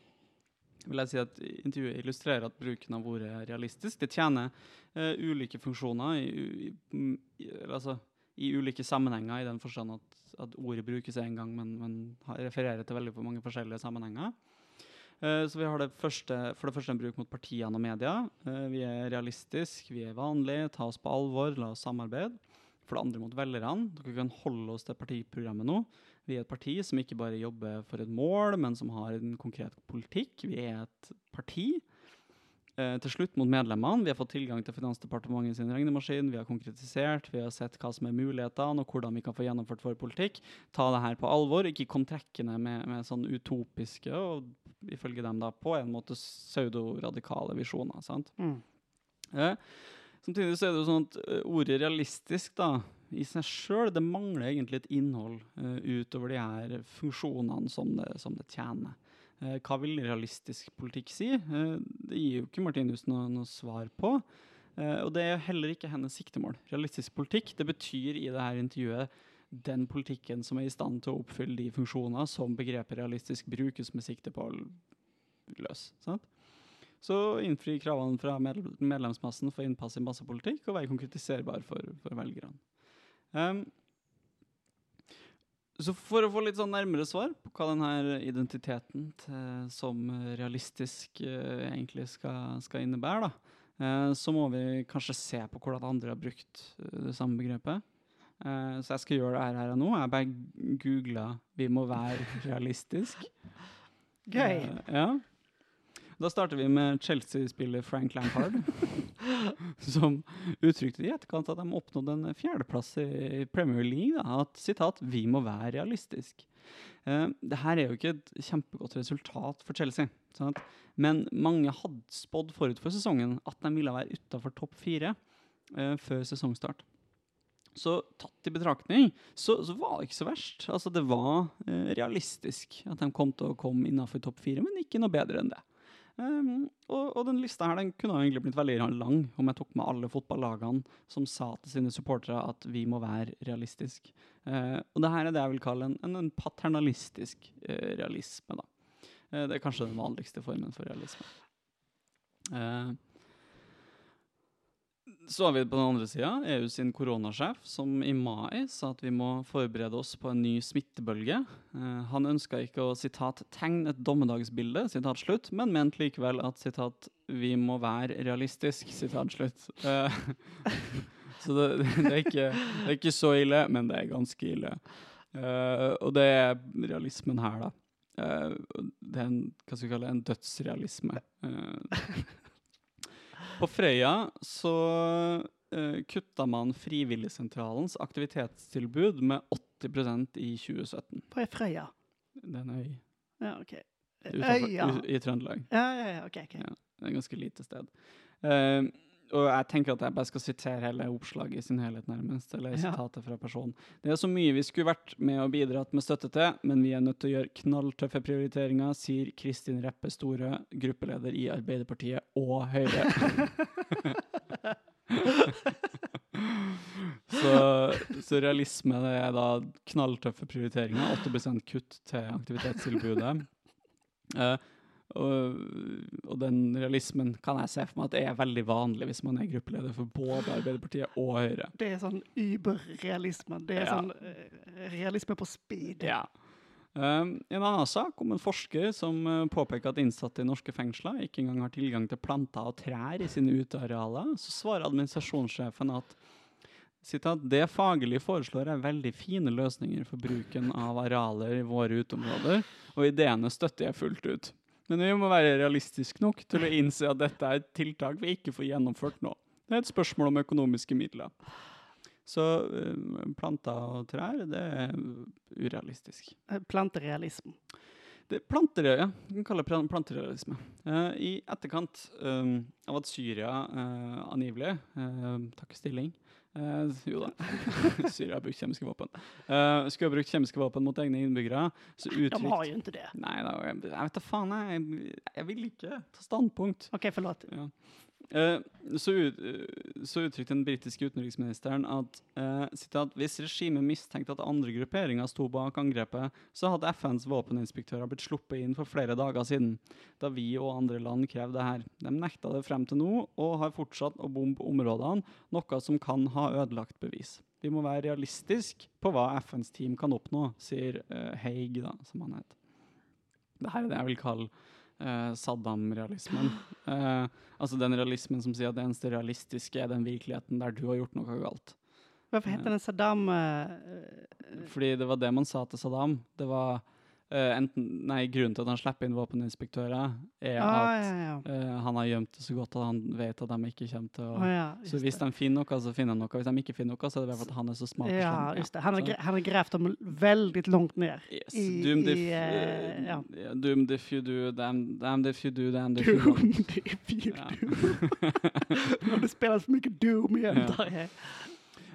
Speaker 2: vil jeg si at intervjuet illustrerer at bruken av ordet er realistisk. Det tjener uh, ulike funksjoner i, i, i, altså, i ulike sammenhenger, i den forstand at, at ordet brukes én gang, men, men refererer til veldig mange forskjellige sammenhenger. Eh, så vi har det første, for det første en bruk mot partiene og media. Eh, vi er realistiske, vi er vanlige, ta oss på alvor, la oss samarbeide. For det andre mot velgerne. Dere kan holde oss til partiprogrammet nå. Vi er et parti som ikke bare jobber for et mål, men som har en konkret politikk. Vi er et parti. Eh, til slutt mot medlemmene. Vi har fått tilgang til Finansdepartementet sin regnemaskin. Vi har konkretisert, vi har sett hva som er mulighetene, og hvordan vi kan få gjennomført vår politikk. Ta det her på alvor. Ikke kom trekkende med, med sånn utopiske og ifølge dem da på en måte pseudoradikale visjoner. sant?
Speaker 1: mm.
Speaker 2: Eh, samtidig så er det jo sånn at eh, ordet realistisk da, i seg sjøl, det mangler egentlig et innhold uh, utover de her funksjonene som det, som det tjener. Uh, hva vil realistisk politikk si? Uh, det gir jo ikke Martinus noe, noe svar på. Eh, og det er heller ikke hennes siktemål. Realistisk politikk det betyr i det her intervjuet den politikken som er i stand til å oppfylle de funksjoner som begrepet realistisk brukes med sikte på å løse. Sant? Så innfri kravene fra medlemsmassen for innpass i massepolitikk og være konkretiserbar for, for velgerne. Ehm, så for å få litt sånn nærmere svar på hva denne identiteten til, som realistisk eh, egentlig skal, skal innebære, da, eh, så må vi kanskje se på hvordan andre har brukt eh, det samme begrepet. Så jeg skal gjøre det her, her og nå. Jeg bare googla 'vi må være realistisk'.
Speaker 1: Gøy.
Speaker 2: Ja. Da starter vi med Chelsea-spiller Frank Lampard, som uttrykte i etterkant att de oppnådde en fjerdeplass i Premier League. Da, at sitat, 'vi må være realistisk'. Uh, det her er jo ikke et kjempegodt resultat for Chelsea. Sant? Men mange hadde spådd forut for sesongen at de ville være utafor topp fire eh, uh, før sesongstart. Så tatt i betraktning, så, så, var det ikke så verst. Altså, det var eh, uh, realistisk at de kom til å komme innafor topp fire, men ikke noe bedre enn det. Um, og, og, den lista her den kunne egentlig blitt veldig lang om jeg tok med alle fotballagene som sa til sine supportere at vi må være realistiske. Ehm, uh, og det her er det jeg vil kalle en, en, en paternalistisk uh, realisme. da. Uh, det er kanskje den vanligste formen for realisme. Så har vi på den andre sida EU sin koronasjef, som i mai sa at vi må forberede oss på en ny smittebølge. Uh, han ønska ikke å sitat, 'tegne et dommedagsbilde', sitat slutt, men mente likevel at sitat, 'vi må være realistisk', sitat slutt. Uh, så det, det, er ikke, det, er ikke, så ille, men det er ganske ille. Uh, og det er realismen her, da. det er en, hva skal vi kalle det, en dødsrealisme. På Frøya så uh, kutta man Frivilligsentralens aktivitetstilbud med 80% i 2017.
Speaker 1: Hva er Frøya?
Speaker 2: Det er en øy.
Speaker 1: Ja, ok.
Speaker 2: Øya? I Trøndelag.
Speaker 1: Ja, ja, ja, ok. okay.
Speaker 2: Ja, det er et ganske lite sted. Uh, og jeg tenker at jeg bare skal sitere hele oppslaget i sin helhet, nærmest. Eller sitatet fra personen. Det er så mye vi skulle vært med og bidratt med støtte til, men vi er nødt til å gjøre knalltøffe prioriteringer, sier Kristin Reppe Store, gruppeleder i Arbeiderpartiet og Høyre. så, så, realisme det er da knalltøffe prioriteringer. 8 kutt til aktivitetstilbudet. Uh, og, og, den realismen kan jeg se for meg at det er veldig vanlig hvis man er gruppeleder for både Arbeiderpartiet og Høyre.
Speaker 1: Det er sånn überrealisme. Det er ja. sånn uh, realisme på speed.
Speaker 2: Ja. Um, en annen sak om en forsker som uh, påpeker at innsatte i norske fengsler ikke engang har tilgang til planter og trær i sine utearealer, så svarer administrasjonssjefen at Sitat, det faglige foreslår er veldig fine løsninger for bruken av arealer i våre uteområder, og ideene støtter jeg fullt ut. Men vi må være realistiske nok til å innse at dette er et tiltak vi ikke får gjennomført nå. Det er et spørsmål om økonomiske midler. Så uh, planter og trær, det er urealistisk.
Speaker 1: Eh, planterealisme.
Speaker 2: Det plantere, ja. Vi kan kalle det planterealisme. Uh, I etterkant um, av at Syria uh, angivelig, uh, takk stilling, Uh, jo da. Syria har brukt kjemiske våpen. Uh, skulle ha brukt kjemiske våpen mot egne innbyggere. Så uttrykt,
Speaker 1: De har jo ikke det.
Speaker 2: Nei, da, jeg, jeg vet da faen. Jeg, jeg vil ikke ta standpunkt.
Speaker 1: OK, forlåt.
Speaker 2: Ja. Eh, så, ut, eh, så, uttrykte den britiske utenriksministeren at eh, citat, hvis regimet mistenkte at andre grupperinger sto bak angrepet, så hadde FNs våpeninspektører blitt sluppet inn for flere dager siden, da vi og andre land krevde det her. De nekta det frem til nå, og har fortsatt å bombe områdene, noe som kan ha ødelagt bevis. Vi må være realistiske på hva FNs team kan oppnå, sier eh, Haig, da, som han heter. Dette er det jeg vil kalle uh, Saddam-realismen. Uh, altså den realismen som sier at det eneste realistiske er den virkeligheten der du har gjort noe galt.
Speaker 1: Hvorfor heter den Saddam?
Speaker 2: Fordi det var det man sa til Saddam. Det var Uh, enten, nei, Grunnen til at han slipper inn våpeninspektører, er ah, at ja, ja. Uh, han har gjemt det så godt at han vet at de ikke kommer til å
Speaker 1: oh, ja,
Speaker 2: Så hvis det. de finner noe, så finner de noe. Hvis de ikke finner noe, så er det fordi han er så smart.
Speaker 1: Ja, just det. Han har, har gravd dem veldig langt ned.
Speaker 2: Yes. I, doomed, if, i, uh, ja. doomed if you do, damned, damned if you do, damned if you don't.
Speaker 1: Doomed if you do. Når det spilles for mye Doom igjen. Ja.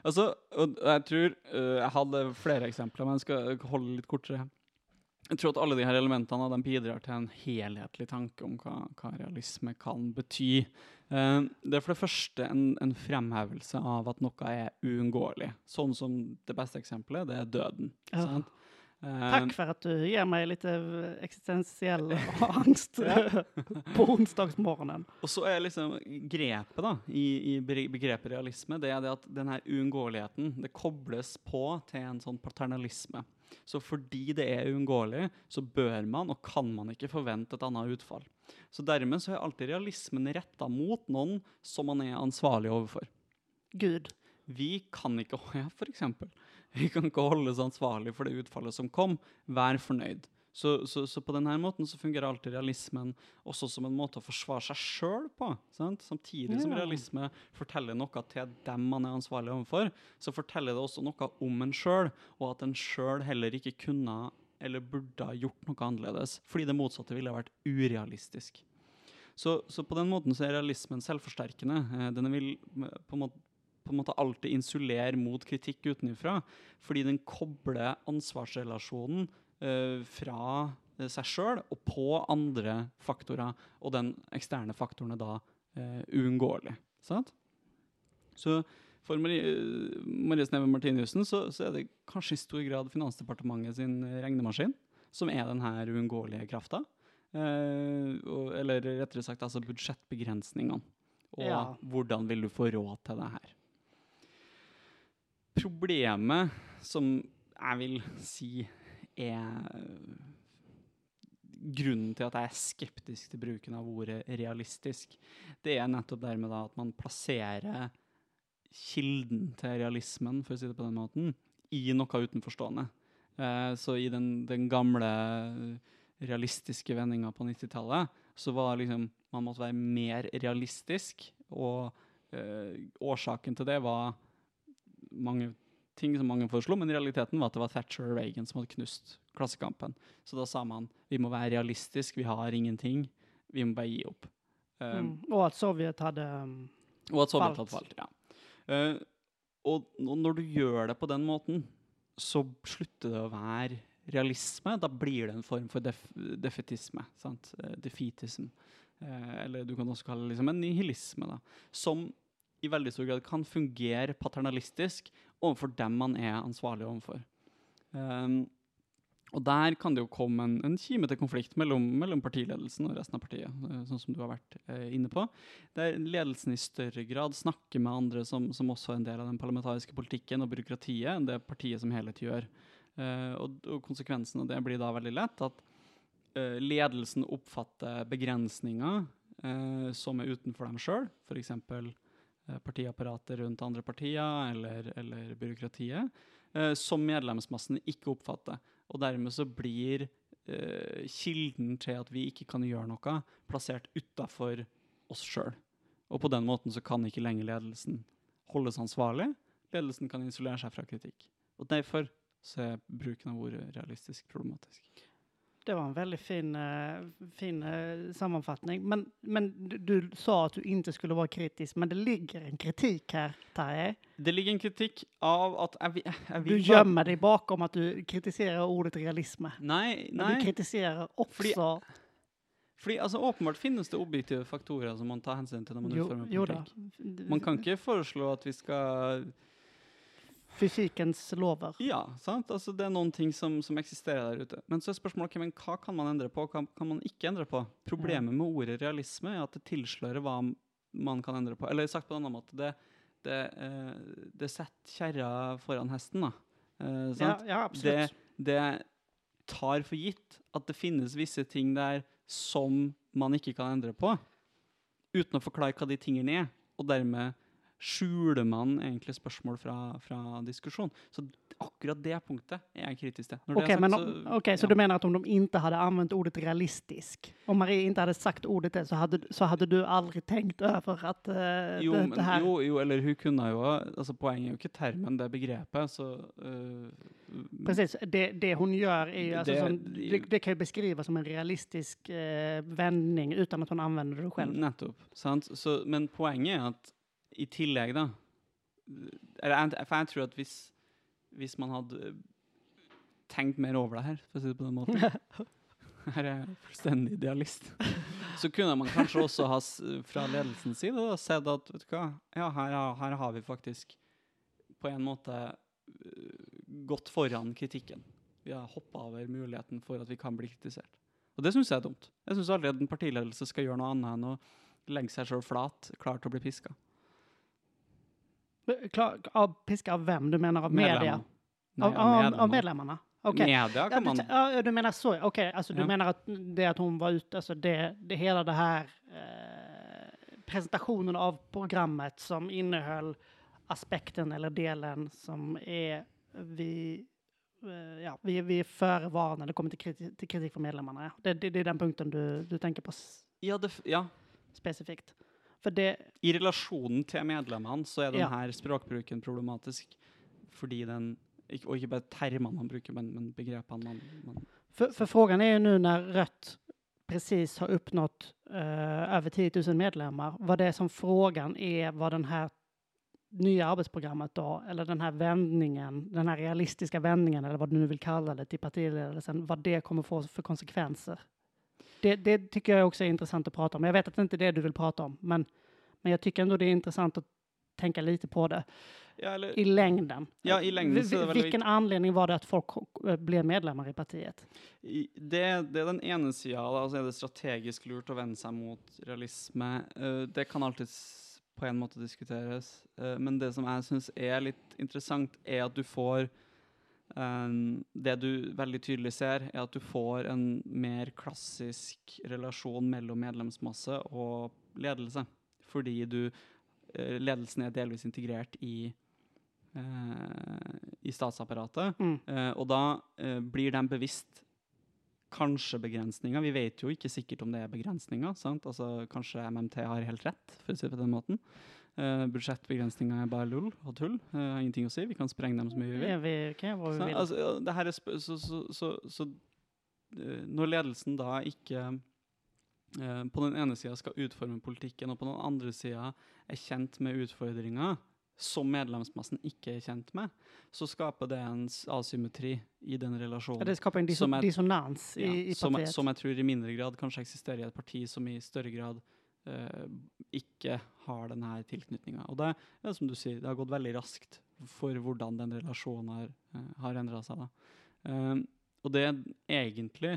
Speaker 2: Altså, og jeg tror Jeg hadde flere eksempler, men jeg skal holde litt kortere. Jeg tror at alle de her elementene de bidrar til en helhetlig tanke om hva, hva realisme kan bety. Uh, det er for det første en, en, fremhevelse av at noe er uunngåelig. Sånn som det beste eksempelet, det er døden. Ja.
Speaker 1: Uh, Takk for at du gir meg litt eksistensiell angst på onsdagsmorgenen.
Speaker 2: Og så er liksom grepet da, i, i, begrepet realisme det er det at denne uunngåeligheten det kobles på til en sånn paternalisme. Så fordi det er uunngåelig, så bør man og kan man ikke forvente et annet utfall. Så dermed så er alltid realismen retta mot noen som man er ansvarlig overfor.
Speaker 1: Gud.
Speaker 2: Vi kan ikke ja, for eksempel, vi kan ikke holdes ansvarlig for det utfallet som kom. Vær fornøyd. Så, så, så på denne måten så fungerer alltid realismen også som en måte å forsvare seg sjøl på. Sant? Samtidig som
Speaker 1: Ja.
Speaker 2: realisme forteller noe til dem man er ansvarlig overfor, så forteller det også noe om en sjøl, og at en sjøl heller ikke kunne eller burde ha gjort noe annerledes, fordi det motsatte ville ha vært urealistisk. Så, så på den måten så er realismen selvforsterkende. Eh, den vil eh, på en måte på en måte alltid insulere mot kritikk utenfra, fordi den kobler ansvarsrelasjonen eh, fra eh, seg sjøl og på andre faktorer, og den eksterne faktoren er da eh, uunngåelig. Så for Marie, eh, Marie Sneve Martinussen så, så er det kanskje i stor grad Finansdepartementet sin regnemaskin som er den her uunngåelige krafta. Eh, og, eller rettere sagt altså budsjettbegrensningene. Og
Speaker 1: Ja.
Speaker 2: hvordan vil du få råd til det her? Problemet som jeg vil si er eh, grunnen til at jeg er skeptisk til bruken av ordet realistisk, det er nettopp dermed da at man plasserer kilden til realismen, for å si det på den måten, i noe utenforstående. Eh, så i den, den gamle eh, realistiske vendinga på 90-tallet, så var liksom Man måtte være mer realistisk, og eh, årsaken til det var mange ting som mange foreslo, men realiteten var at det var Thatcher og Reagan som hadde knust Klassekampen. Så da sa man vi må være realistiske, vi har ingenting, vi må bare gi opp. Eh,
Speaker 1: Mm. Og at Sovjet hadde um,
Speaker 2: og at Sovjet
Speaker 1: Falt.
Speaker 2: hadde falt. Ja. Eh, og når du gjør det på den måten, så slutter det å være realisme. Da blir det en form for def defetisme. Sant? Eh, defeatism. Eh, eller du kan også kalle det liksom en nihilisme. Da, som i veldig stor grad kan fungere paternalistisk overfor dem man er ansvarlig overfor. Um, og der kan det jo komme en, en kime til konflikt mellom, mellom partiledelsen og resten av partiet, eh, sånn som du har vært eh, inne på der ledelsen i større grad snakker med andre som, som også er en del av den parlamentariske politikken og byråkratiet, enn det partiet som helhet gjør. Eh, og, og konsekvensen av det blir da veldig lett at eh, ledelsen oppfatter begrensninger eh, som er utenfor dem sjøl, f.eks. Eh, Partiapparatet rundt andre partier eller, eller byråkratiet, eh, som medlemsmassen ikke oppfatter. Og dermed så blir eh, kilden til at vi ikke kan gjøre noe, plassert utafor oss sjøl. Og på den måten så kan ikke lenger ledelsen holdes ansvarlig. Ledelsen kan isolere seg fra kritikk. Og derfor så er bruken av ordet realistisk problematisk.
Speaker 1: Det var en väldigt fin, eh, fin eh, sammanfattning. Men, men du, du sa att du inte skulle vara kritisk, men det ligger en kritik här, Tarjei.
Speaker 2: Det ligger en kritikk av at jeg, vil- jeg
Speaker 1: Du
Speaker 2: vil bare-
Speaker 1: gömmer dig bakom att du kritiserar ordet realism.
Speaker 2: Nei,
Speaker 1: Men
Speaker 2: nei.
Speaker 1: du kritiserar också...
Speaker 2: Fordi- Fordi altså, åpenbart finnes det objektive faktorer som man tar hensyn til når man
Speaker 1: jo,
Speaker 2: utformer
Speaker 1: jo da.
Speaker 2: politikk. Man kan ikke foreslå at vi skal
Speaker 1: Fysikens lover.
Speaker 2: Ja, sant? Altså, det er noen ting som, som eksisterer der ute. Men så er spørsmålet okay, men hva kan man endre på, hva kan man ikke endre på? Problemet med ordet realisme er at det tilslører hva m- man kan endre på. Eller sagt på en annen måte, det, det, eh, det setter kjerra foran hesten, da. Eh,
Speaker 1: Ja, ja, absolut.
Speaker 2: det tar for gitt at det finnes visse ting der som man ikke kan endre på, uten å forklare hva de tingene er, og dermed skjuler man egentlig spørsmål fra, fra diskusjon. Så akkurat det punktet er jeg kritisk til. Når
Speaker 1: men,
Speaker 2: sagt,
Speaker 1: om-
Speaker 2: så-
Speaker 1: så
Speaker 2: ja.
Speaker 1: du menar att om de inte hade använt ordet realistisk, om Marie inte hade sagt ordet det, så hade, så hade du aldrig tänkt över att eh,
Speaker 2: jo,
Speaker 1: det,
Speaker 2: men,
Speaker 1: det här...
Speaker 2: jo, jo, eller hun kunne jo altså Poenget er jo ikke termen, det begrepet. Så øh,
Speaker 1: Precis, det, det hon gör är ju, alltså
Speaker 2: Det-
Speaker 1: som, det, det kan ju beskrivas som en realistisk eh, vändning utan att hon använder det själv.
Speaker 2: Nettopp. Sant? Så, men poenget er at i tillegg, da For jeg tror at hvis, hvis man hadde tenkt mer over det her, for å si det på den måten Her er jeg fullstendig idealist. Så kunne man kanskje også ha, fra ledelsens side da, sett at vet du hva, ja, her, her har vi faktisk på en måte øh, gått foran kritikken. Vi har hoppa over muligheten for at vi kan bli kritisert. Og det syns jeg er dumt. Jeg syns aldri at en partiledelse skal gjøre noe annet enn å legge seg sjøl flat, klar til å bli piska.
Speaker 1: Klar, av piska av vem? Du menar av media?
Speaker 2: Nei,
Speaker 1: Av,
Speaker 2: av medlemmer.
Speaker 1: av medlemmarna? Okej.
Speaker 2: Media
Speaker 1: Ja,
Speaker 2: kan man
Speaker 1: ja, du menar så, okej, alltså du
Speaker 2: Ja.
Speaker 1: menar att det att hon var ute, alltså det, det hela det här eh, presentationen av programmet som innehöll aspekten eller delen som är vi eh, ja, vi, vi är före VAR när det kommer till kritik, till kritik från medlemmarna. Ja. Det, det, det är den punkten du, du tänker på
Speaker 2: Ja, det, ja.
Speaker 1: specifikt. Det,
Speaker 2: I relasjonen til medlemmene så er
Speaker 1: Ja.
Speaker 2: denne språkbruken problematisk. Fordi den Og ikke bare termene man bruker, men, men begrepene man, man
Speaker 1: för, för frågan är ju nu när Rött precis har uppnått eh, över 10 000 medlemmar, vad det är som frågan är vad den här nya arbetsprogrammet då, eller den här vändningen, den här realistiska vändningen, eller vad du nu vill kalla det, till partiledelsen, vad det kommer få för konsekvenser. Det, det tycker jag också är intressant att prata om. Jag vet att det inte är det du vill prata om, men, men jag tycker ändå det är intressant att tänka lite på det
Speaker 2: Ja, eller
Speaker 1: i längden.
Speaker 2: Ja, i längden är det
Speaker 1: Vi- Vilken anledning var det att folk eh, blev medlemmar i partiet?
Speaker 2: I- Det, det er den ene sida. Da, så er det strategisk lurt å vende seg mot realisme. Eh, det kan alltids på en måte diskuteres. Eh, men det som jeg syns er litt interessant, er at du får Det du veldig tydelig ser, er at du får en mer klassisk relasjon mellom medlemsmasse og ledelse. Fordi du eh, Ledelsen er delvis integrert i eh, i statsapparatet.
Speaker 1: Mm.
Speaker 2: Eh, og da blir de bevisst kanskje begrensninger. Vi vet jo ikke sikkert om det er begrensninger. Altså, Kanskje MMT har helt rett, for å si det på den måten. Eh, budsjettbegrensninger er bare lull og tull. Har ingenting å si. Vi kan sprenge dem mye vi vil.
Speaker 1: Ja, vi kan göra vad vi
Speaker 2: Så,
Speaker 1: vill.
Speaker 2: altså, ja, det er sp så, så, så, så eh, Når ledelsen da ikke eh, på den ene sida skal utforme politikken, og på den andre sida er kjent med utfordringer som medlemsmassen ikke er kjent med, så skaper det en asymmetri i den
Speaker 1: Ja,
Speaker 2: relasjonen.
Speaker 1: det skapar en
Speaker 2: som
Speaker 1: disso-
Speaker 2: är-
Speaker 1: dissonans
Speaker 2: Ja,
Speaker 1: i, i
Speaker 2: som,
Speaker 1: partiet.
Speaker 2: som jeg tror i mindre grad kanskje eksisterer i et parti som i større grad eh, ikke har denne tilknytninga. Og det er som du sier, det har gått veldig raskt for hvordan den relasjonen har, eh, har endra seg. Da. Eh, og det er egentlig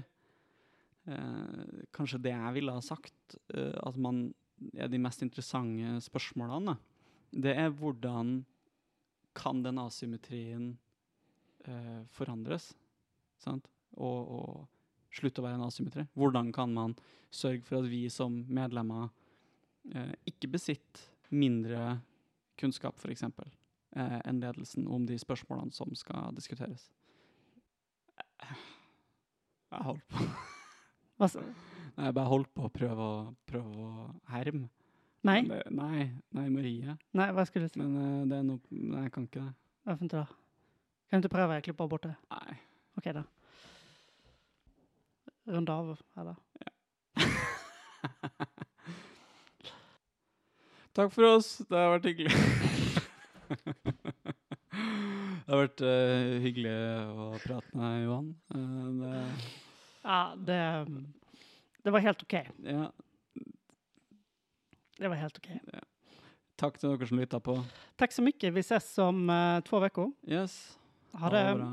Speaker 2: eh, kanskje det jeg ville ha sagt, eh, at man er de mest interessante spørsmålene. Da. Det er hvordan kan den asymmetrien eh, forandres? Sant? Og, og slutte å være en asymmetri. Hvordan kan man sørge for at vi som medlemmer eh, ikke besitter mindre kunnskap, f.eks., eh, enn ledelsen om de spørsmålene som skal diskuteres? Jeg holdt på
Speaker 1: Vad s-
Speaker 2: Jeg bare holdt på å prøve å, prøve å herme.
Speaker 1: nej,
Speaker 2: Men det- Nei, nei, Marie.
Speaker 1: nej, vad skulle du säga?
Speaker 2: Men eh, det er noe Nei, jeg kan ikke det.
Speaker 1: Varför inte då? Kan du inte pröva att klippa bort det?
Speaker 2: Nei.
Speaker 1: Okej då. Runda av, eller?
Speaker 2: Takk for oss. Det har vært hyggelig. det har vært eh, hyggelig å prate med Johan. Eh, det,
Speaker 1: Ja, det, det var helt okej.
Speaker 2: ja,
Speaker 1: Det var helt okej.
Speaker 2: takk til dere som lytta på.
Speaker 1: Tack så mycket. Vi ses om eh, två veckor.
Speaker 2: Yes.
Speaker 1: Ha det.
Speaker 2: bra.